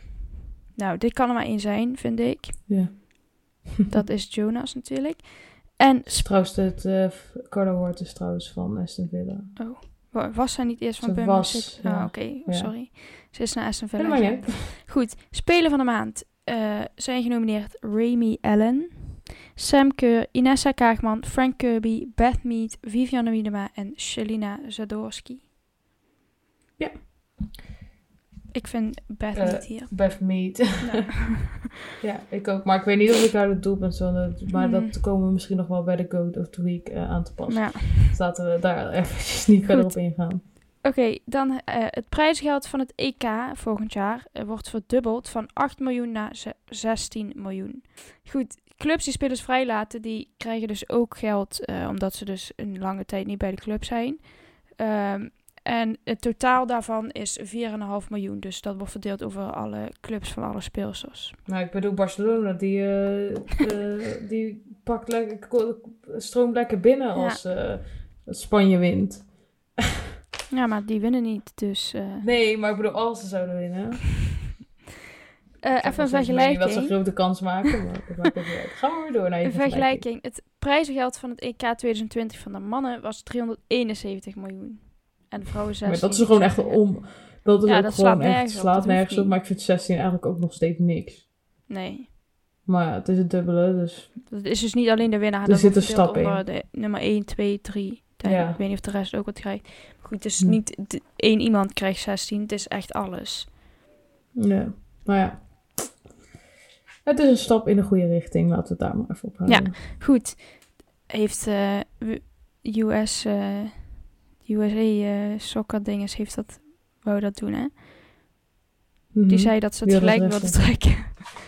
Nou, dit kan er maar één zijn, vind ik. Ja. Dat is Jonas natuurlijk. En Trouwens, het uh, Ward is trouwens van Aston Villa. wa- was zij niet eerst van was, City? ja. Ah, oké, Ja. sorry. Ze is naar Aston Villa. Helemaal gegaan. niet. Goed, Speler van de Maand eh, zijn genomineerd Remy Allen, Sam Keur, Inessa Kaagman, Frank Kirby, Beth Mead, Vivianne Wiedema en Shelina Zadorski. Ja. Ik vind Beth Eh, niet hier. Beth Mead. Nou, ja, ik ook. Maar ik weet niet of ik haar het doelpunt zal. Maar Hmm. dat komen we misschien nog wel bij de Goat of the Week eh, aan te passen. ja. Dus laten we daar eventjes niet verder op ingaan. Oké, dan eh, het prijsgeld van het EK volgend jaar eh, wordt verdubbeld van 8 miljoen naar ze- 16 miljoen. Goed, clubs die spelers vrijlaten, die krijgen dus ook geld, eh, omdat ze dus een lange tijd niet bij de club zijn. Ehm, en het totaal daarvan is 4,5 miljoen, dus dat wordt verdeeld over alle clubs van alle speelsters. Nou, ik bedoel, Barcelona, die, eh, eh, die pakt lekker, stroomt lekker binnen Ja. als Spanje wint. Ja, maar die winnen niet, dus... Nee, maar ik bedoel, als ze zouden winnen. eh, Ik even een vergelijking. Dat ze een grote kans maken, maar dat maakt ook niet uit. Gaan we weer door naar je Een vergelijking. Het prijzengeld van het EK 2020 van de mannen was 371 miljoen. En de vrouwen 16. Maar dat is gewoon echt om... Dat is Ja, ook dat gewoon slaat echt, nergens op, slaat nergens op. Maar ik vind 16 eigenlijk ook nog steeds niks. Nee. Maar ja, het is het dubbele, dus... Dat is dus niet alleen de winnaar. Er zit een stap onder De nummer 1, 2, 3. Ja. Ik weet niet of de rest ook wat krijgt. Maar goed, het is Hm. niet één iemand krijgt 16. Het is echt alles. Ja, nou ja. Het is een stap in de goede richting. Laten we het daar maar even op houden. Goed. Heeft w- US, eh USA eh soccer dinges heeft dat, wou dat doen hè? Mhm. Die zei dat ze het gelijk wilden trekken.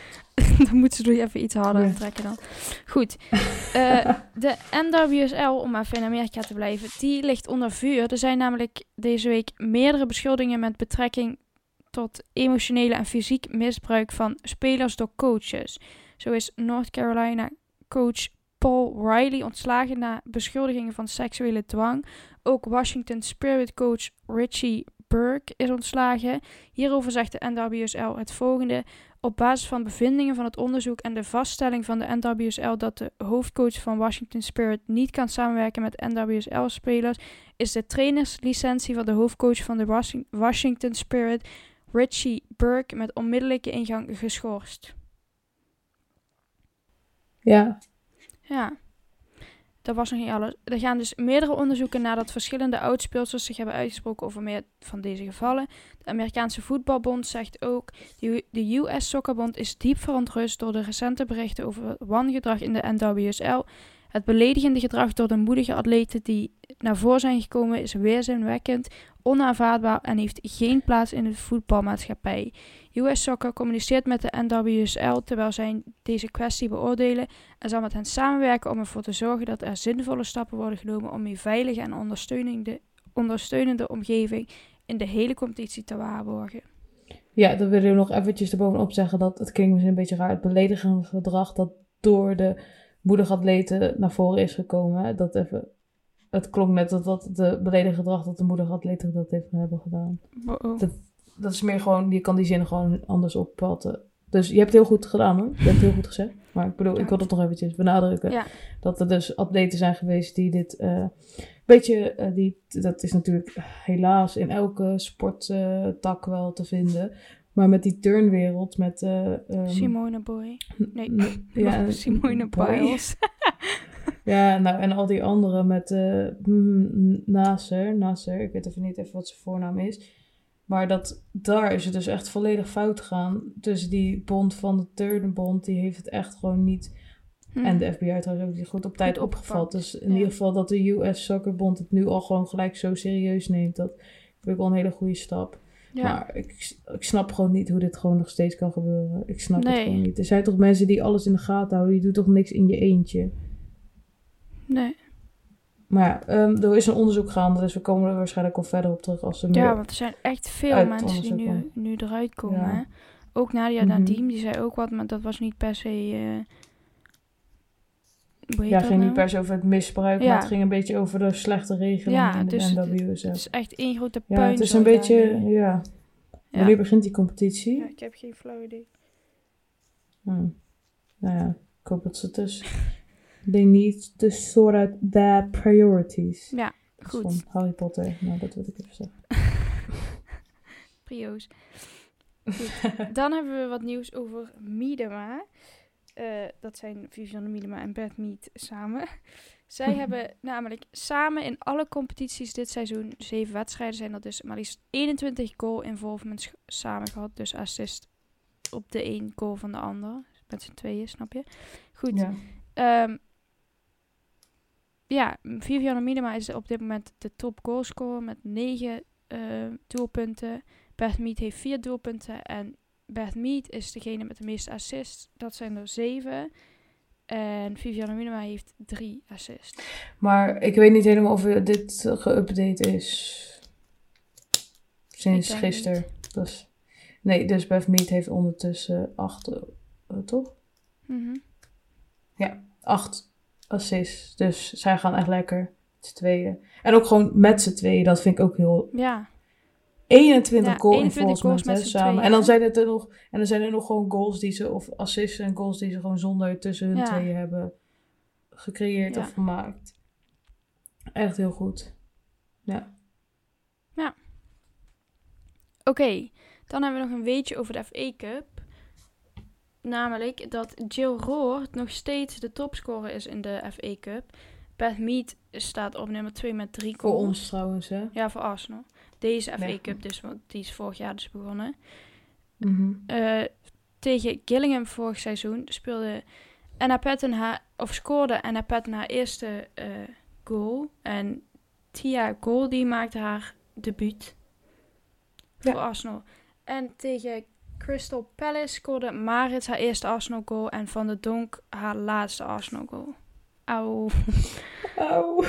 dan moeten ze er even iets harder Ja. trekken dan. Goed. Eh, de NWSL, om even in Amerika te blijven, die ligt onder vuur. Er zijn namelijk deze week meerdere beschuldigingen met betrekking tot emotionele en fysiek misbruik van spelers door coaches. Zo is North Carolina coach Paul Riley ontslagen na beschuldigingen van seksuele dwang. Ook Washington Spirit coach Richie Burke is ontslagen. Hierover zegt de NWSL het volgende. Op basis van bevindingen van het onderzoek en de vaststelling van de NWSL dat de hoofdcoach van Washington Spirit niet kan samenwerken met NWSL-spelers, is de trainerslicentie van de hoofdcoach van de Washing- Washington Spirit, Richie Burke, met onmiddellijke ingang geschorst. Ja, Ja, dat was nog niet alles. Er gaan dus meerdere onderzoeken nadat verschillende oudspeelsters zich hebben uitgesproken over meer van deze gevallen. De Amerikaanse Voetbalbond zegt ook, de US Soccerbond is diep verontrust door de recente berichten over wangedrag in de NWSL. Het beledigende gedrag door de moedige atleten die naar voren zijn gekomen is weerzinwekkend, onaanvaardbaar en heeft geen plaats in de voetbalmaatschappij. US Soccer communiceert met de NWSL terwijl zij deze kwestie beoordelen en zal met hen samenwerken om ervoor te zorgen dat er zinvolle stappen worden genomen om een veilige en ondersteunende, ondersteunende omgeving in de hele competitie te waarborgen. ja dan wil ik nog eventjes erbovenop zeggen dat het klinkt misschien een beetje raar. Het beledigende gedrag, dat, door de moederatleten naar voren is gekomen. Dat even, het klonk net dat dat de beledigende gedrag dat de moederatleten dat heeft hebben gedaan. Wow. Dat, dat is meer gewoon, je kan die zin gewoon anders opvatten. Dus je hebt het heel goed gedaan hoor. Je hebt het heel goed gezegd. Maar ik bedoel, ik wil het nog eventjes benadrukken. Ja. Dat er dus atleten zijn geweest die dit eh beetje, eh, die, dat is natuurlijk helaas in elke sporttak wel te vinden. Maar met die turnwereld, met... ehm, Simone Boy. Nee. ja, Simone. Biles. Ja, nou, en al die anderen met mm, Nasser, Nasser, ik weet even niet even wat zijn voornaam is. Maar dat, daar is het dus echt volledig fout gegaan. Dus die bond van de turnbond, die heeft het echt gewoon niet... Hm. En de FBI trouwens ook niet goed op tijd opgevat. Dus in ja. ieder geval dat de US Soccerbond het nu al gewoon gelijk zo serieus neemt. Dat vind ik wel een hele goede stap. Ja. Maar ik, ik snap gewoon niet hoe dit gewoon nog steeds kan gebeuren. Ik snap het gewoon niet. Er zijn toch mensen die alles in de gaten houden. Je doet toch niks in je eentje. Nee. Maar ja, ehm, er is een onderzoek gaande, dus we komen er waarschijnlijk al verder op terug als er meer... Ja, want er zijn echt veel mensen die nu, nu eruit komen. Ja. hè. Ook Nadia Mhm. Nadim, die zei ook wat, maar dat was niet per se... eh ja, ging nou? niet per se over het misbruik, Ja. maar het ging een beetje over de slechte regelingen Ja, in de dus het- NWSL. Het is echt één grote Ja, puin. het is een beetje, ja. Wanneer begint die competitie? Ja, ik heb geen flauw idee. Hm. Nou ja, ik hoop dat ze het dus... They need to sort out their priorities. Ja, goed. Van Harry Potter, nou dat wil ik even zeggen. Prio's. Goed. Dan hebben we wat nieuws over Miedema. Eh, dat zijn Vivianne Miedema en Beth Mead samen. Zij hebben namelijk samen in alle competities dit seizoen, zeven wedstrijden zijn dat dus, maar liefst 21 goal involvements samen gehad. Dus assist op de één goal van de ander. Met z'n tweeën, snap je? Goed. Ja. Ehm, ja, Vivianne Miedema is op dit moment de top goalscorer met 9 doelpunten. Beth Mead heeft 4 doelpunten. En Beth Mead is degene met de meeste assists. Dat zijn er 7. En Vivianne Miedema heeft 3 assists. Maar ik weet niet helemaal of dit geüpdate is sinds gisteren. Dus, nee, dus Beth Mead heeft ondertussen acht, eh, toch? Mhm. Acht assists. Dus zij gaan echt lekker z'n tweeën. En ook gewoon met z'n tweeën, dat vind ik ook heel... Ja, 21 Ja, goal 21 goals met z'n samen. En dan zijn het er nog, en dan zijn er nog gewoon goals die ze, of assists en goals die ze gewoon zonder tussen hun Ja. tweeën hebben gecreëerd Ja. of gemaakt. Echt heel goed. Ja. Oké, dan hebben we nog een weetje over de FA Cup. Namelijk dat Jill Roord nog steeds de topscorer is in de FA Cup. Beth Mead staat op nummer 2 met 3 Voor goals. ons trouwens, hè. Ja, voor Arsenal. Deze FA Nee. Cup, dus, want die is vorig jaar dus begonnen. Mhm. Eh, tegen Gillingham vorig seizoen speelde Anna Patton haar, of scoorde Anna Patton haar eerste eh, goal. En Tia Goldie maakte haar debuut Ja. voor Arsenal. En tegen Crystal Palace scoorde Marit haar eerste Arsenal goal en Van der Donk haar laatste Arsenal goal. Auw, Auw.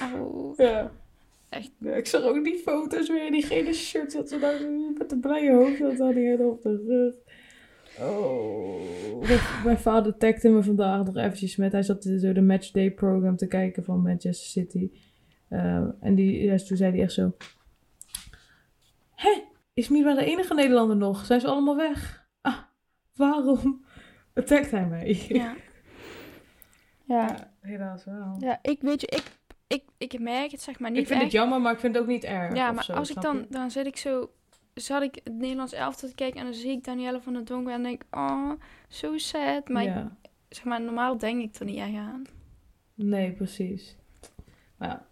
auw. Ja. Echt. Ik zag ook die foto's weer, die gele shirt dat ze daar met de blije hoofd dat had die op de rug. Oh. Mijn, vader tagde me vandaag nog eventjes met, hij zat zo de matchday program te kijken van Manchester City. Eh, en die, ja, toen zei hij echt zo, Hé, is Mila de enige Nederlander nog? Zijn ze allemaal weg? Ah, waarom tagt hij mij? Ja. Ja. Ja, helaas wel. ja, ik weet je, ik, ik, ik merk het zeg maar niet ik vind echt. het jammer, maar ik vind het ook niet erg. Ja, maar zo, als ik dan, je? dan zit ik zo, zat ik het Nederlands elftal te kijken en dan zie ik Danielle van der Donk en denk ik, oh, zo sad. Maar ik- ja. zeg maar, normaal denk ik er niet echt aan. Nee, precies. Maar ja.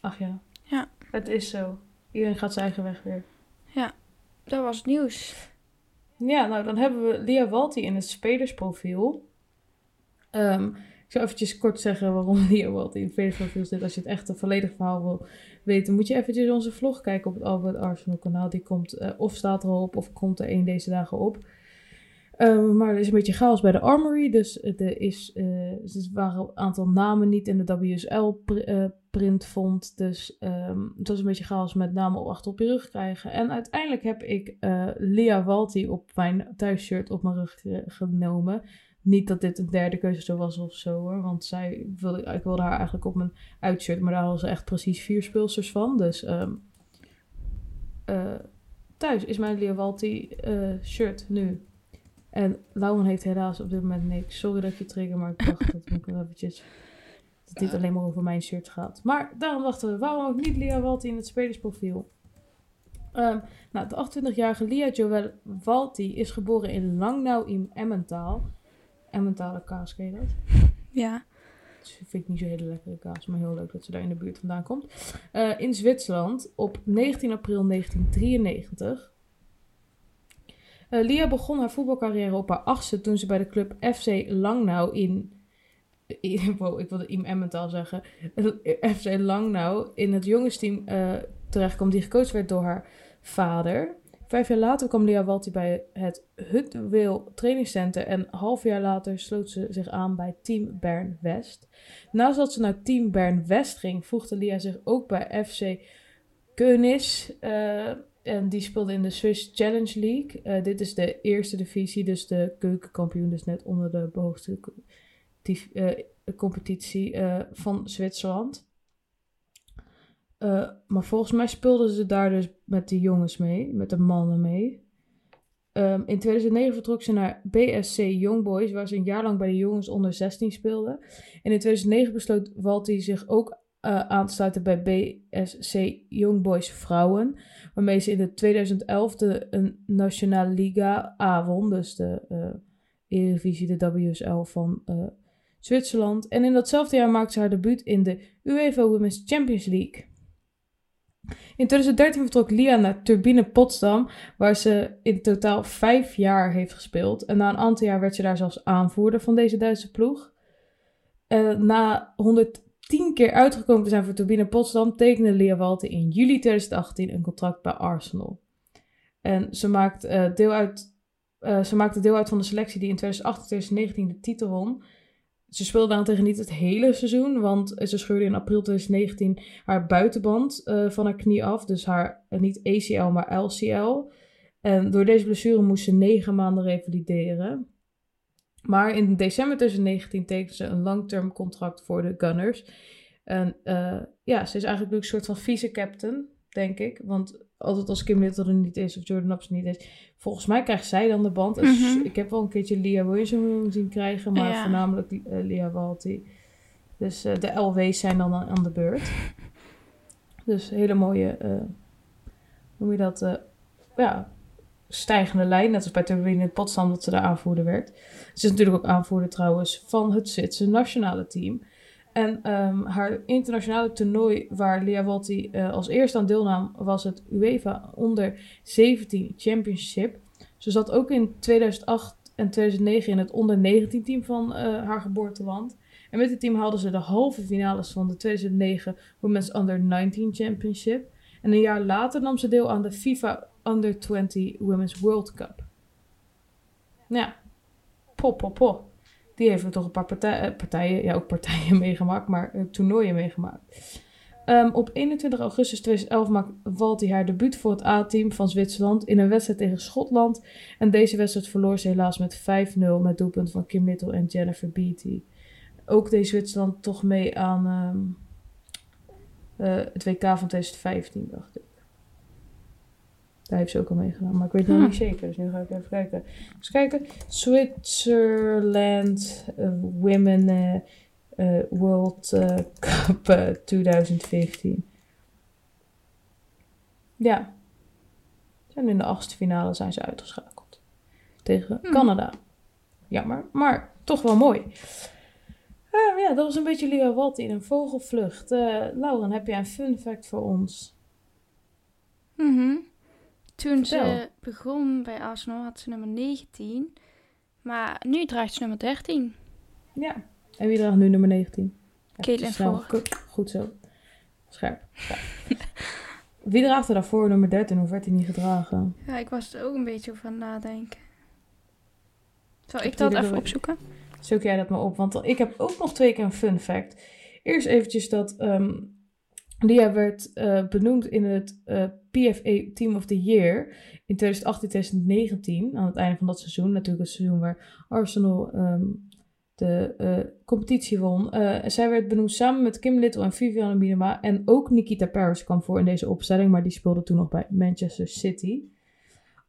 Ach ja. Ja. Het is zo. Iedereen gaat zijn eigen weg weer. Dat was het nieuws. Ja, nou dan hebben we Lia Walti in het spelersprofiel. Ehm, ik zal eventjes kort zeggen waarom Walti in het spelersprofiel zit. Als je het echt een volledig verhaal wil weten, moet je eventjes onze vlog kijken op het Albert Arsenal kanaal. Die komt eh, of staat er al op of komt er één deze dagen op. Ehm, maar er is een beetje chaos bij de Armory. Dus er, is, eh, waren een aantal namen niet in de WSL-print vond. Dus ehm, het was een beetje chaos met namen achter op je rug krijgen. En uiteindelijk heb ik eh Lia Walti op mijn thuisshirt op mijn rug ge- genomen. Niet dat dit een derde keuze zo was of zo hoor. Want zij wilde, ik wilde haar eigenlijk op mijn uitshirt. Maar daar hadden ze echt precies vier speelsters van. Dus eh, thuis is mijn Lea Walti eh, shirt nu. En Lauren heeft helaas op dit moment niks. Sorry dat ik je trigger, maar ik dacht dat ik wel eventjes... Dat dit alleen maar over mijn shirt gaat. Maar daarom dachten we, waarom ook niet Lea Walti in het spelersprofiel? Ehm, nou, de 28-jarige Lia Joël Walti is geboren in Langnau in Emmentaal. Emmentaler kaas, ken je dat? Ja. Dat vind ik niet zo hele lekkere kaas, maar heel leuk dat ze daar in de buurt vandaan komt. Eh, in Zwitserland op 19 april 1993. Eh, Lia begon haar voetbalcarrière op haar achtste toen ze bij de club FC Langnau in... wow, ik wilde in Emmental zeggen. FC Langnau in het jongensteam uh, terechtkomt die gecoacht werd door haar vader. Vijf jaar later kwam Lia Walti bij het Hutwil trainingscenter en half jaar later sloot ze zich aan bij Team Bern West. Naast dat ze naar Team Bern West ging, voegde Lia zich ook bij FC Keunis. Uh, en die speelde in de Swiss Challenge League. Uh, dit is de eerste divisie, dus de keukenkampioen, dus net onder de behoogste uh, competitie van Zwitserland. Uh, maar volgens mij speelden ze daar dus met de jongens mee, met de mannen mee. Um, in 2009 vertrok ze naar BSC Young Boys, waar ze een jaar lang bij de jongens onder 16 speelde. En in 2009 besloot Walti zich ook uh, aan te sluiten bij BSC Young Boys Vrouwen, waarmee ze in de 2011 de een Nationale Liga A won, dus de uh, Eredivisie, de WSL van Zwitserland. En in datzelfde jaar maakte ze haar debuut in de UEFA Women's Champions League. In 2013 vertrok Lia naar Turbine Potsdam, waar ze in totaal vijf jaar heeft gespeeld. En na een aantal jaar werd ze daar zelfs aanvoerder van deze Duitse ploeg. Uh, na 110 keer uitgekomen te zijn voor Turbine Potsdam, tekende Lia Walter in juli 2018 een contract bij Arsenal. En ze, maakt, uh, deel uit, uh, ze maakte deel uit van de selectie die in 2018 2019 de titel won. Ze speelde daarentegen niet het hele seizoen, want ze scheurde in april 2019 haar buitenband uh, van haar knie af. Dus haar uh, niet ACL, maar LCL. En door deze blessure moest ze negen maanden revalideren. Maar in december 2019 tekende ze een long-term contract voor de Gunners. En uh, ja, ze is eigenlijk een soort van vice-captain, denk ik. Want altijd als Kim Little er niet is of Jordan Ups niet is. Volgens mij krijgt zij dan de band. Mhm. Ik heb wel een keertje Lia Williamson zien krijgen, maar Ja. voornamelijk uh, Lia Walti. Dus eh, de LW's zijn dan aan, de beurt. Dus hele mooie, hoe noem je dat, ja, stijgende lijn. Net als bij Turbine in Potsdam dat ze daar aanvoerder werd. Ze is natuurlijk ook aanvoerder trouwens van het Zwitserse nationale team. En ehm, haar internationale toernooi waar Walti eh, als eerste aan deelnam was het UEFA Onder 17 Championship. Ze zat ook in 2008 en 2009 in het Onder 19 team van eh, haar geboorteland. En met het team haalden ze de halve finales van de 2009 Women's Under 19 Championship. En een jaar later nam ze deel aan de FIFA Under 20 Women's World Cup. Ja, pop, pop, pop. Die heeft toch een paar eh, partijen, ja ook partijen meegemaakt, maar eh, toernooien meegemaakt. Ehm, op 21 augustus 2011 maakt Walti haar debuut voor het A-team van Zwitserland in een wedstrijd tegen Schotland. En deze wedstrijd verloor ze helaas met 5-0 met doelpunten van Kim Little en Jennifer Beattie. Ook deed Zwitserland toch mee aan ehm, eh, het WK van 2015, dacht ik. Daar heeft ze ook al meegedaan, maar ik weet het nog niet zeker. Dus nu ga ik even kijken. Dus kijken. Switzerland eh, Women eh, eh, World Cup eh, 2015. Ja. En in de achtste finale zijn ze uitgeschakeld. Tegen Hm. Canada. Jammer, maar toch wel mooi. Ja, dat was een beetje Lia Walti in een vogelvlucht. Lauren, heb jij een fun fact voor ons? Mhm. Toen ze begon bij Arsenal had ze nummer 19. Maar nu draagt ze nummer 13. Ja. En wie draagt nu nummer 19? Ja, Caitlin. Ford. Goed- zo. Scherp. Scherp. wie draagt er daarvoor nummer 13? Hoe werd hij niet gedragen? Ja, ik was er ook een beetje over aan het nadenken. Zal ik dat even opzoeken? Zoek jij dat maar op, want ik heb ook nog twee keer een fun fact. Eerst eventjes dat ehm, Lia werd eh, benoemd in het eh, PFA Team of the Year in 2018-2019. Aan het einde van dat seizoen. Natuurlijk het seizoen waar Arsenal ehm, de eh, competitie won. Zij werd benoemd samen met Kim Little en Viviane Minima. En ook Nikita Paris kwam voor in deze opstelling. Maar die speelde toen nog bij Manchester City.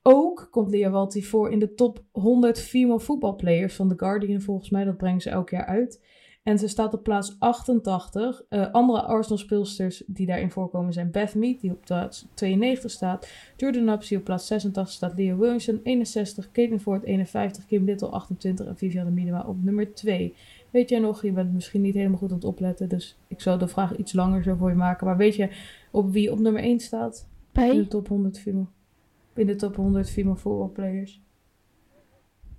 Ook komt Lia Walti voor in de top 100 female voetbalplayers van The Guardian volgens mij. Dat brengen ze elk jaar uit. En ze staat op plaats 88. Eh, andere Arsenal-speelsters die daarin voorkomen zijn Beth Mead, die op plaats 92 staat. Jordan Napsy op plaats 86 staat. Leah Williamson 61. Caitlin Ford 51. Kim Little 28. En Viviane Minima op nummer 2. Weet jij nog, je bent misschien niet helemaal goed aan het opletten. Dus ik zal de vraag iets langer zo voor je maken. Maar weet je op wie op nummer 1 staat? In de Bij? top 100 female. In de top 100 female voetbalplayers.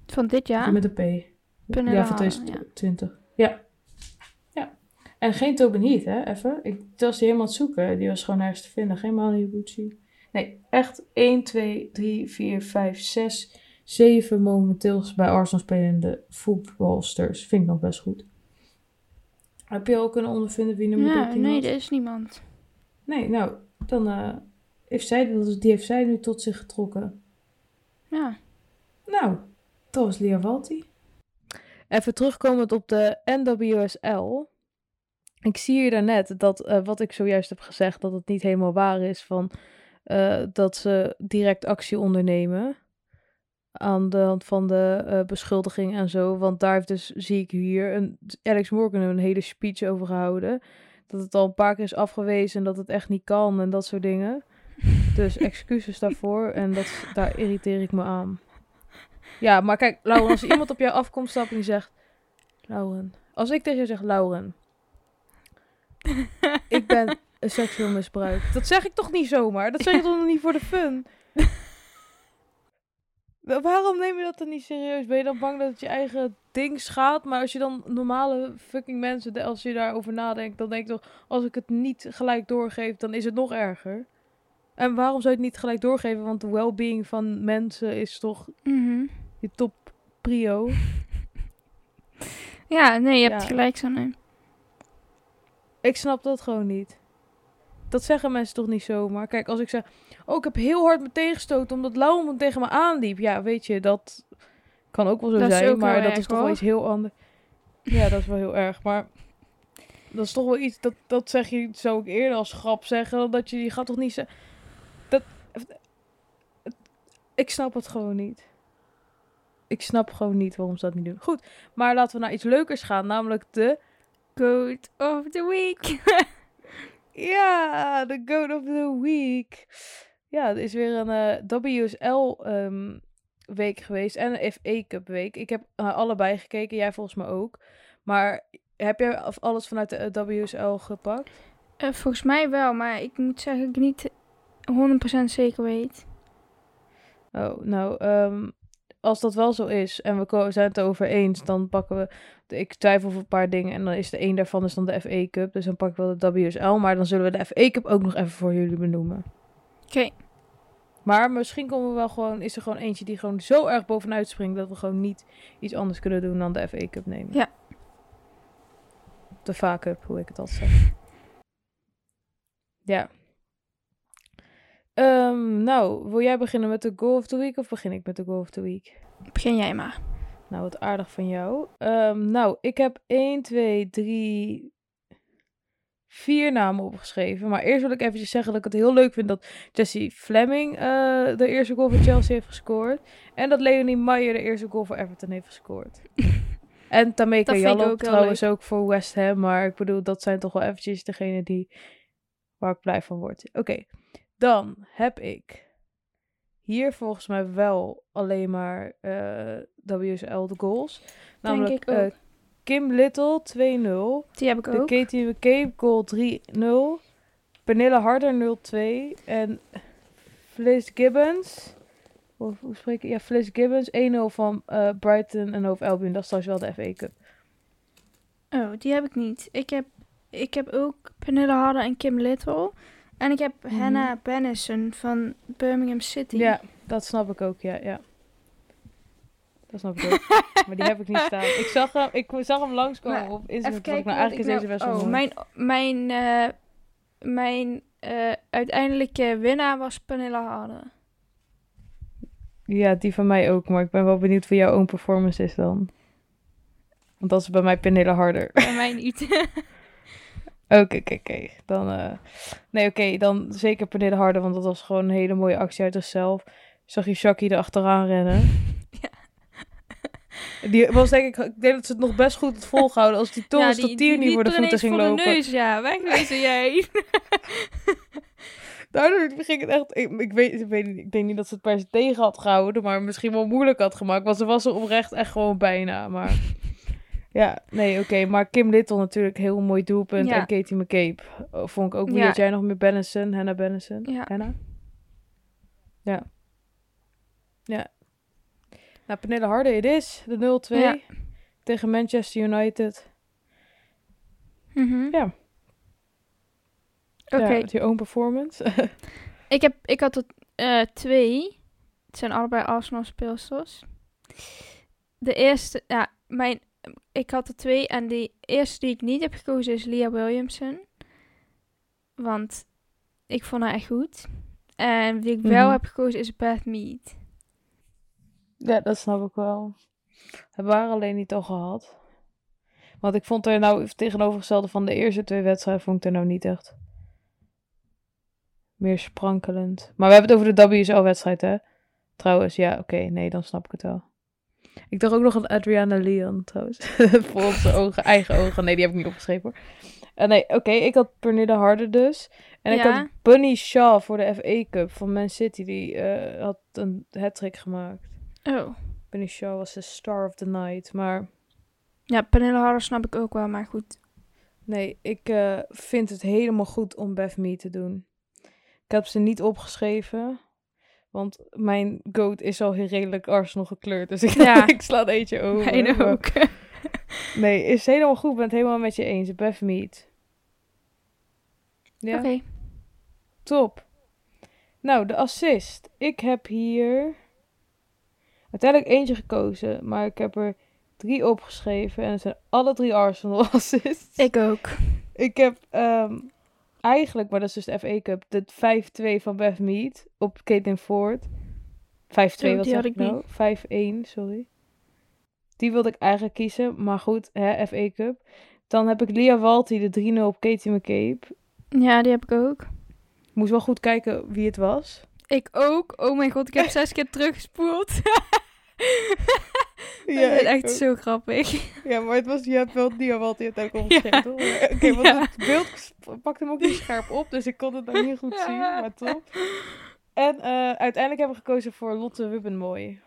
Van dit jaar? Met een P. Ja, van Harder, 2020. Ja. Ja. En geen Tobin Heath, hè, even. Ik was die helemaal aan het zoeken. Die was gewoon nergens te vinden. Geen Gucci. Nee, echt 1, 2, 3, 4, 5, 6, 7 momenteel bij Arsenal spelende voetbalsters. Vind ik nog best goed. Heb je al kunnen ondervinden wie nummer Ja, 13 nee, was? er is niemand. Nee, nou, dan eh, heeft zij, die heeft zij nu tot zich getrokken. Ja. Nou, dat was Lia Walti. Even terugkomend op de NWSL. Ik zie hier daarnet dat eh, wat ik zojuist heb gezegd, dat het niet helemaal waar is van eh, dat ze direct actie ondernemen. Aan de hand van de eh, beschuldiging en zo. Want daar heeft dus, zie ik hier, een, Alex Morgan een hele speech over gehouden. Dat het al een paar keer is afgewezen dat het echt niet kan en dat soort dingen. Dus excuses daarvoor. En dat, daar irriteer ik me aan. Ja, maar kijk, Lauren, als iemand op jou afkomt stappen en die zegt... Lauren, als ik tegen je zeg, Lauren, ik ben een seksueel misbruik. Dat zeg ik toch niet zomaar? Dat zeg je toch niet voor de fun? Wa- Waarom neem je dat dan niet serieus? Ben je dan bang dat het je eigen ding schaadt? Maar als je dan normale fucking mensen, als je daarover nadenkt, dan denk je toch, als ik het niet gelijk doorgeef, dan is het nog erger. En waarom zou je het niet gelijk doorgeven? Want de well-being van mensen is toch Mhm. je top prio. Ja, nee, je hebt Ja. gelijk zo nee. Ik snap dat gewoon niet. Dat zeggen mensen toch niet zomaar. Kijk, als ik zeg, oh, ik heb heel hard me tegengestoten omdat Lauwman tegen me aanliep. Ja, weet je, dat kan ook wel zo Dat zijn, maar dat erg, is toch wel iets heel anders. Ja, dat is wel heel erg, maar dat is toch wel iets, dat, dat zeg je, zou ik eerder als grap zeggen, dat je, je gaat toch niet zeggen, dat, ik snap het gewoon niet. Ik snap gewoon niet waarom ze dat niet doen. Goed, maar laten we naar iets leukers gaan, namelijk de Goat of the week. Ja, de Goat of the Week. Ja, er is weer een eh, WSL ehm, week geweest en een FA Cup week. Ik heb eh, allebei gekeken, jij volgens mij ook. Maar heb jij alles vanuit de eh, WSL gepakt? Volgens mij wel, maar ik moet zeggen dat ik niet 100% zeker weet. Oh, nou, ehm, als dat wel zo is en we zijn het erover eens, dan pakken we... ik twijfel over een paar dingen en dan is de een daarvan is dan de FA Cup. Dus dan pak ik wel de WSL, maar dan zullen we de FA Cup ook nog even voor jullie benoemen. Oké. Maar misschien komen we wel gewoon, is er gewoon eentje die gewoon zo erg bovenuit springt dat we gewoon niet iets anders kunnen doen dan de FA Cup nemen. Ja. De FA Cup, hoe ik het altijd zeg. Ja. Ehm, nou, wil jij beginnen met de Goal of the Week of begin ik met de Goal of the Week? Begin jij maar. Nou, wat aardig van jou. Ehm, nou, ik heb 1, 2, 3, 4 namen opgeschreven. Maar eerst wil ik eventjes zeggen dat ik het heel leuk vind dat Jessie Fleming eh, de eerste goal voor Chelsea heeft gescoord. En dat Leonie Meyer de eerste goal voor Everton heeft gescoord. en Tameka ook heel trouwens ook voor West Ham. Maar ik bedoel, dat zijn toch wel eventjes degene die waar ik blij van word. Oké, dan heb ik hier volgens mij wel alleen maar eh, WSL de goals. Namelijk eh, Kim Little 2-0. Die heb ik De ook. Katie McCabe goal 3-0. Pernille Harder 0-2. En Fliss Gibbons. Of hoe spreek ik? Ja, Fliss Gibbons 1-0 van eh, Brighton en Hove Albion. Dat is trouwens wel de FA Cup. Oh, die heb ik niet. Ik heb, ik heb ook Pernille Harder en Kim Little. En ik heb Mhm. Hannah Bennison van Birmingham City. Ja, dat snap ik ook. Ja, ja. Dat snap ik ook. maar die heb ik niet staan. Ik zag hem, ik zag hem langskomen Maar op Instagram. Even kijken. wat eigenlijk is deze nou- best wel oh, mijn, mijn, eh, mijn eh, uiteindelijke winnaar was Pernilla Harder. Ja, die van mij ook. Maar ik ben wel benieuwd wie jouw own performance is dan. Want dat is bij mij Pernille harder. Bij mij niet. Oké, oké, oké. Dan, eh, nee, oké, dan zeker Pernille harder, want dat was gewoon een hele mooie actie uit zichzelf. Zag je Shaki er achteraan rennen? Ja. Die was denk ik, ik denk dat ze het nog best goed had volgehouden als die Thomas die- tot hier niet voor de voeten ging voor de lopen. neus, ja, wegwezen jij. Daardoor ging het echt, ik, ik weet, ik weet ik denk niet dat ze het per se tegen had gehouden, maar misschien wel moeilijk had gemaakt, want ze was er oprecht echt gewoon bijna, maar... Ja, nee, oké. Maar Kim Little natuurlijk heel mooi doelpunt. Ja. En Katie McCabe eh, vond ik ook. Wie Ja. had jij nog meer? Bennison, Hannah Bennison. Ja. Hannah? Ja. Ja. Nou, Pernille Harder, het is de 0-2 Ja. tegen Manchester United. Mhm. Ja. Oké, Ja, met je own performance. ik, heb, ik had er eh, twee. Het zijn allebei Arsenal speelsters. De eerste, ja, mijn, ik had er twee. En die eerste die ik niet heb gekozen is Leah Williamson. Want ik vond haar echt goed. En die ik wel Mhm. heb gekozen is Beth Mead. ja, dat snap ik wel. Hebben we haar alleen niet al gehad. Want ik vond er nou tegenovergestelde van de eerste twee wedstrijden, vond ik er nou niet echt meer sprankelend. Maar we hebben het over de WSL-wedstrijd, hè? Trouwens, ja, oké, nee, dan snap ik het wel. Ik dacht ook nog aan Adriana Leon, trouwens. Voor onze ogen, eigen ogen. Nee, die heb ik niet opgeschreven, hoor. Eh, nee, oké, ik had Pernille Harder dus. En ik had Bunny Shaw voor de FA Cup van Man City. Die eh, had een hat-trick gemaakt. Oh. Bunny Shaw was de star of the night. Maar Ja, Pernille Harder snap ik ook wel, maar goed. nee, ik eh, vind het helemaal goed om Beth Mee te doen. Ik heb ze niet opgeschreven. Want mijn goat is al heel redelijk Arsenal gekleurd. Dus ik, Ja. ik sla het eentje over. Maar- ook. Nee, is helemaal goed. Ik ben het helemaal met je eens. Beth Mead. Ja, Oké. top. Nou, de assist. Ik heb hier uiteindelijk eentje gekozen. Maar ik heb er drie opgeschreven. En het zijn alle drie Arsenal assists. Ik ook. Ik heb ehm, eigenlijk, maar dat is dus de FA Cup, de 5-2 van Beth Mead op Caitlin Ford. 5-2, Oh, wat die had ik ik nou? 5-1, sorry. Die wilde ik eigenlijk kiezen, maar goed, hè, FA Cup. Dan heb ik Lia Walti, de 3-0 op Katie McCabe. Ja, die heb ik ook. Moest wel goed kijken wie het was. Ik ook. Oh mijn god, ik heb zes keer teruggespoeld. Ja, dat is echt ook. zo grappig. Ja, maar het was, je hebt wel Lia Walti uiteindelijk Ja. opgeschreven, toch? Oké, want het beeld pakte hem ook niet scherp op, dus ik kon het nog niet goed zien, maar top. En eh, uiteindelijk hebben we gekozen voor Lotte Wubbenmooi.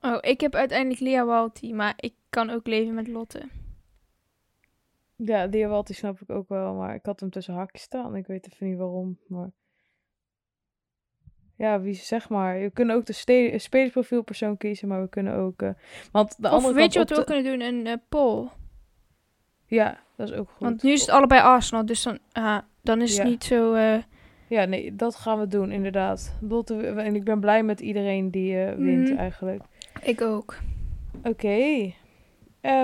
Oh, ik heb uiteindelijk Lia Walti, maar ik kan ook leven met Lotte. Ja, Lia Walti snap ik ook wel, maar ik had hem tussen haakjes staan. Ik weet even niet waarom, maar... Ja, wie zeg maar. We kunnen ook de ste- spelersprofielpersoon kiezen, maar we kunnen ook... eh, want de Of andere weet je wat we ook kunnen doen? Een eh, poll. Ja, dat is ook goed. Want nu is het allebei Arsenal, dus dan, ah, dan is het niet zo... eh, Ja, nee, dat gaan we doen, inderdaad. En ik ben blij met iedereen die wint, Mhm. eigenlijk. ik ook. Oké.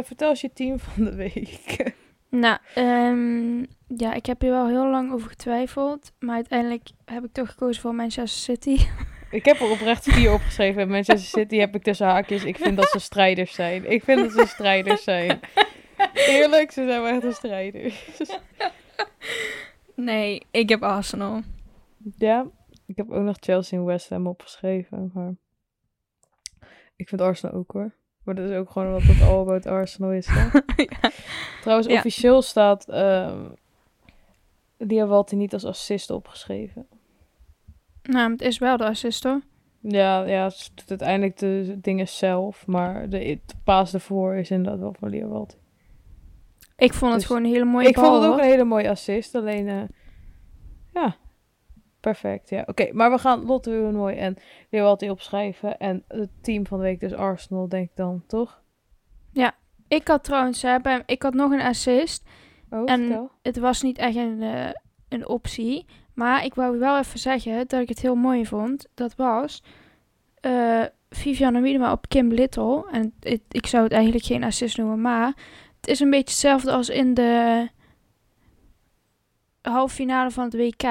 Vertel eens je team van de week. Nou, ehm, ja, ik heb hier wel heel lang over getwijfeld. Maar uiteindelijk heb ik toch gekozen voor Manchester City. ik heb er oprecht vier opgeschreven. En Manchester City heb ik tussen haakjes. Ik vind dat ze strijders zijn. Ik vind dat ze strijders zijn. Eerlijk, ze zijn wel echt een strijders. Nee, ik heb Arsenal. ja, ik heb ook nog Chelsea en West Ham opgeschreven. Maar ik vind Arsenal ook hoor. Maar dat is ook gewoon wat het all about Arsenal is. Hè? ja. Trouwens, Ja. officieel staat Diawalti niet als assist opgeschreven. Nou, het is wel de assist hoor. Ja, ja, ze doet uiteindelijk de dingen zelf. Maar de, de paas ervoor is inderdaad wel van Diawalti. Ik vond het Dus gewoon een hele mooie Ik bal, vond het ook hoor. een hele mooie assist. Alleen, eh, ja, perfect. Ja, oké. maar we gaan Lotte weer mooi en Diawalti opschrijven. En het team van de week dus Arsenal, denk ik dan, toch? Ik had trouwens, hè, bij, ik had nog een assist. Oh, En- vertel. Het was niet echt een, eh, een optie. Maar ik wou wel even zeggen dat ik het heel mooi vond. Dat was eh Viviane Miedema op Kim Little. En het- ik zou het eigenlijk geen assist noemen, maar het is een beetje hetzelfde als in de halve finale van het WK.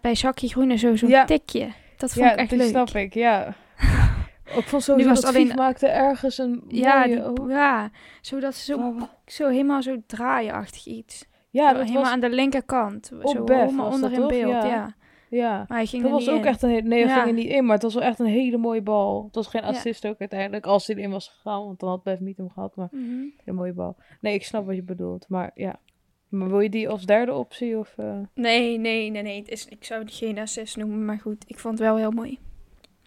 Bij Zakje Groen en zo, zo'n Ja. tikje. Dat vond ja, ik echt dat leuk. snap ik, ja. ik vond sowieso was dat alleen- Vief maakte ergens een Ja, mooie die, oog. ja, zodat ze zo, zo helemaal zo draaienachtig iets. Ja, Zo dat helemaal was, aan de linkerkant. Zo Bef helemaal onder in toch? beeld, Ja. ja. ja. Maar hij ging Dat was ook in. echt een hele... Nee, dat ging er niet in, maar het was wel echt een hele mooie bal. Het was geen assist ook uiteindelijk, als hij erin was gegaan. Want dan had Bef niet hem gehad, maar Mhm. een mooie bal. Nee, ik snap wat je bedoelt, maar ja. Maar wil je die als derde optie of... eh? Nee, nee, nee, nee. Het is, ik zou het geen assist noemen, maar goed. Ik vond het wel heel mooi.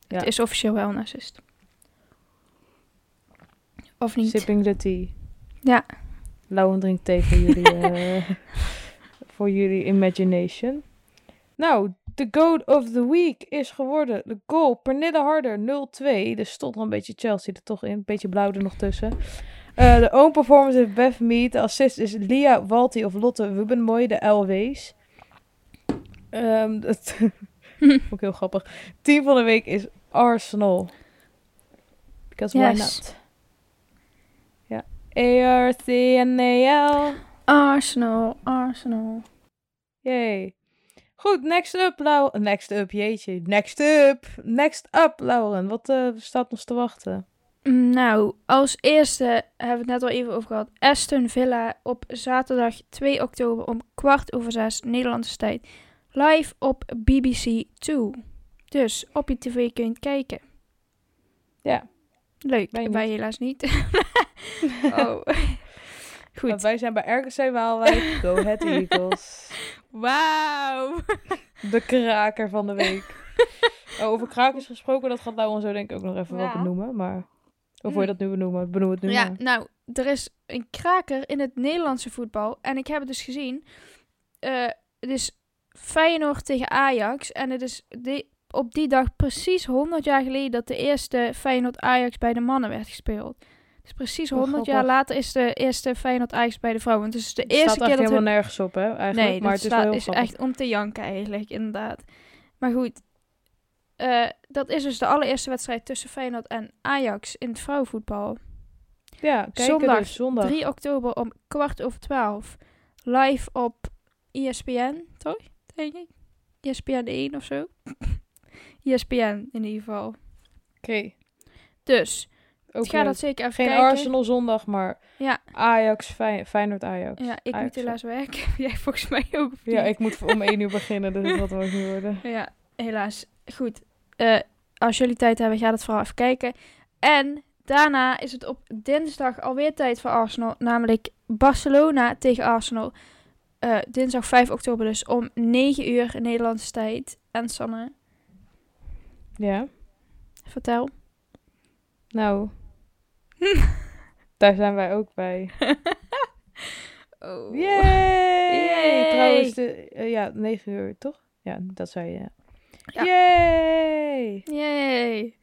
Ja. Het is officieel wel een. Of niet? Sipping the tea. Ja. Lauwen drink thee voor jullie, eh, voor jullie imagination. Nou, de goat of the week is geworden de goal Pernille Harder 0-2. Er stond nog een beetje Chelsea er toch in. Een beetje blauw er nog tussen. Eh, de own performance is Beth Mead. De assist is Lia Walti of Lotte Wubenmoy, de LW's. Ehm dat vond ik heel grappig. Team van de week is Arsenal. Because why Yes. not? Ja. A-R-C-N-A-L. Arsenal, Arsenal. Yay. Goed, next up, Lauren. Next up, jeetje. Next up. Next up, Lauren. Wat eh, staat ons te wachten? Nou, als eerste hebben we het net al even over gehad. Aston Villa op zaterdag 2 oktober om kwart over zes Nederlandse tijd. Live op BBC 2. Dus op je tv kun je het kijken. Ja. Leuk, Wij wij, helaas niet. oh. Want Goed. wij zijn bij RKC Waalwijk. Go Ahead Eagles. Wauw. De kraker van de week. Over krakers gesproken, dat gaat Lauren zo denk ik ook nog even Ja. wat benoemen. Maar... Of wil je dat nu benoemen? Benoem het nu Ja, maar. nou, er is een kraker in het Nederlandse voetbal. En ik heb het dus gezien. Eh, het is Feyenoord tegen Ajax. En het is die- op die dag precies 100 jaar geleden dat de eerste Feyenoord-Ajax bij de mannen werd gespeeld. Dus precies Oh, 100 jaar later is de eerste Feyenoord-Ajax bij de vrouwen. Dus het is de Het eerste staat keer dat helemaal nergens op, hè? Eigenlijk. Nee, maar het is wel is echt om te janken eigenlijk, inderdaad. Maar goed, eh, dat is dus de allereerste wedstrijd tussen Feyenoord en Ajax in het vrouwenvoetbal. Ja, Zondag, dus. Zondag. 3 oktober om kwart over 12. Live op ESPN, toch? Denk ik. ESPN 1 of zo. ESPN in ieder geval. Oké. Dus, Ook ik ga dat zeker even Geen kijken. Arsenal zondag, maar Ja. Ajax, Fey- Feyenoord Ajax. Ja, ik Ajax, moet helaas werken. Jij volgens mij ook. Ja, ik moet om één uur beginnen, dus dat wordt niet worden. Ja, helaas. Goed. Eh, als jullie tijd hebben, ga dat vooral even kijken. En daarna is het op dinsdag alweer tijd voor Arsenal. Namelijk Barcelona tegen Arsenal. Eh, dinsdag 5 oktober dus om 9 uur Nederlandse tijd. En Sanne, Ja, vertel. nou, daar zijn wij ook bij. Oh. Yay! Yay! Trouwens, de, eh, ja, 9 uur, toch? Ja, dat zei je, ja. Ja. Yay! Yay.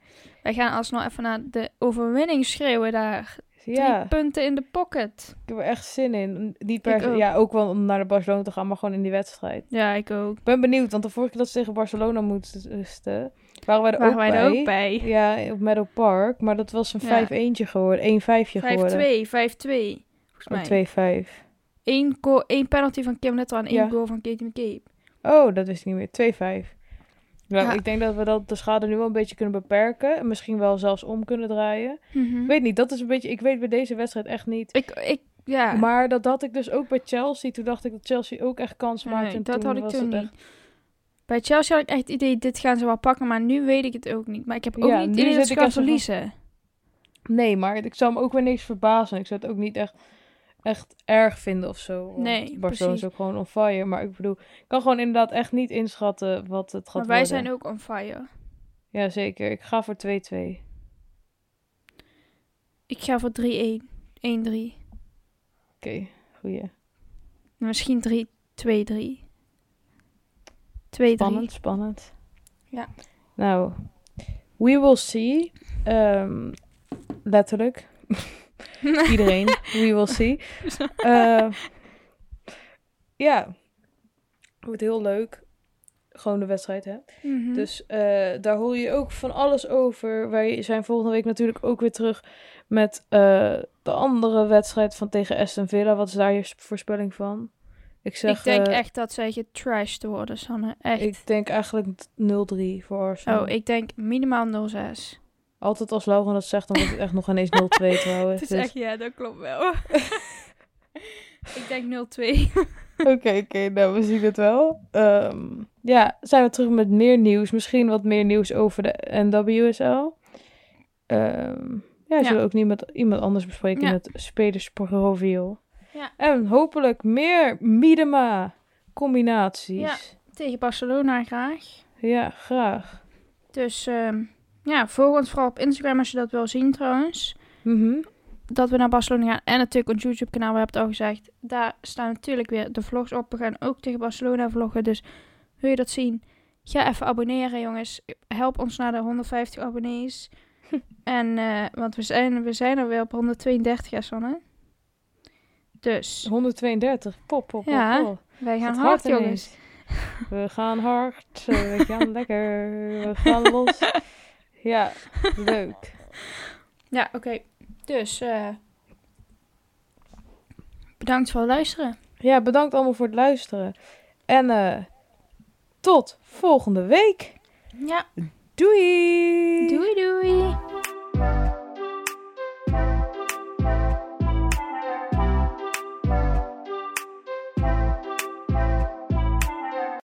Wij gaan alsnog even naar de overwinning schreeuwen daar. Drie Ja, punten in de pocket. ik heb er echt zin in. Niet per Ik ook. ja, ook wel om naar de Barcelona te gaan, maar gewoon in die wedstrijd. Ja, ik ook. Ik ben benieuwd, want de vorige keer dat ze tegen Barcelona moesten, waren wij er Waren ook wij bij. er ook bij? Ja, op Meadow Park, maar dat was een Ja. 5-1'tje geworden, 1-5'je geworden. 5-2, 5-2. Volgens mij. Oh, 2-5. Eén, penalty van Kim Netter en één Ja. goal van Katie McCabe. Oh, dat is niet meer. 2-5. Nou, Ja. ik denk dat we dat, de schade nu wel een beetje kunnen beperken. En misschien wel zelfs om kunnen draaien. Mhm. Ik weet niet, dat is een beetje... Ik weet bij deze wedstrijd echt niet. Ik, ik, ja. Maar dat had ik dus ook bij Chelsea. Toen dacht ik dat Chelsea ook echt kans Nee, maakte. en dat had ik toen niet. echt- Bij Chelsea had ik echt het idee, dit gaan ze wel pakken, maar nu weet ik het ook niet. Maar ik heb ook Ja, niet het idee dat ze van- verliezen. Nee, maar ik zou me ook weer niks verbazen. Ik zou het ook niet echt, echt erg vinden of zo. Nee, Barcelona is ook gewoon on fire. Maar ik bedoel, ik kan gewoon inderdaad echt niet inschatten wat het gaat Maar wij worden. zijn ook on fire. Ja, zeker. Ik ga voor 2-2. Ik ga voor 3-1. 1-3. Oké, goeie. Misschien 3, 2-3. 2-3. Spannend, spannend. Ja. Nou, we will see. Ehm, letterlijk. Iedereen, we will see. Eh, ja, wordt heel leuk. Gewoon de wedstrijd, hè. Mhm. Dus eh, daar hoor je ook van alles over. Wij zijn volgende week natuurlijk ook weer terug met eh, de andere wedstrijd van tegen Aston Villa. Wat is daar je voorspelling van? Ik zeg, ik denk echt dat zij getrashed worden, Sanne. Echt. ik denk eigenlijk 0-3 voor Arsenal. oh, ik denk minimaal 06. Altijd als Laura dat zegt, dan wordt het echt nog ineens 0-2 trouwens. Het is Dus- echt, ja, dat klopt wel. ik denk 02. Oké, oké, nou we zien het wel. Ehm, ja, zijn we terug met meer nieuws. Misschien wat meer nieuws over de NWSL. Ehm, ja, Ja. zullen we ook niet met iemand anders bespreken Ja. in het spelersprofiel. Ja. En hopelijk meer Miedema combinaties. Ja. Tegen Barcelona graag. Ja, graag. Dus ehm, ja, volg ons vooral op Instagram als je dat wil zien trouwens. Mhm. Dat we naar Barcelona gaan. En natuurlijk ons YouTube kanaal, we hebben het al gezegd. Daar staan natuurlijk weer de vlogs op. We gaan ook tegen Barcelona vloggen. Dus wil je dat zien? Ga even abonneren jongens. Help ons naar de 150 abonnees. en, eh, want we zijn, we zijn er weer op 132 ja Sanne. Dus 132. Pop, pop, pop, Ja, pop. wij gaan hard ineens. jongens. We gaan hard. eh, We gaan lekker. We gaan los. Ja, leuk. Ja, oké. Dus eh, bedankt voor het luisteren. Ja, bedankt allemaal voor het luisteren. En eh, tot volgende week. Ja, Doei! doei doei.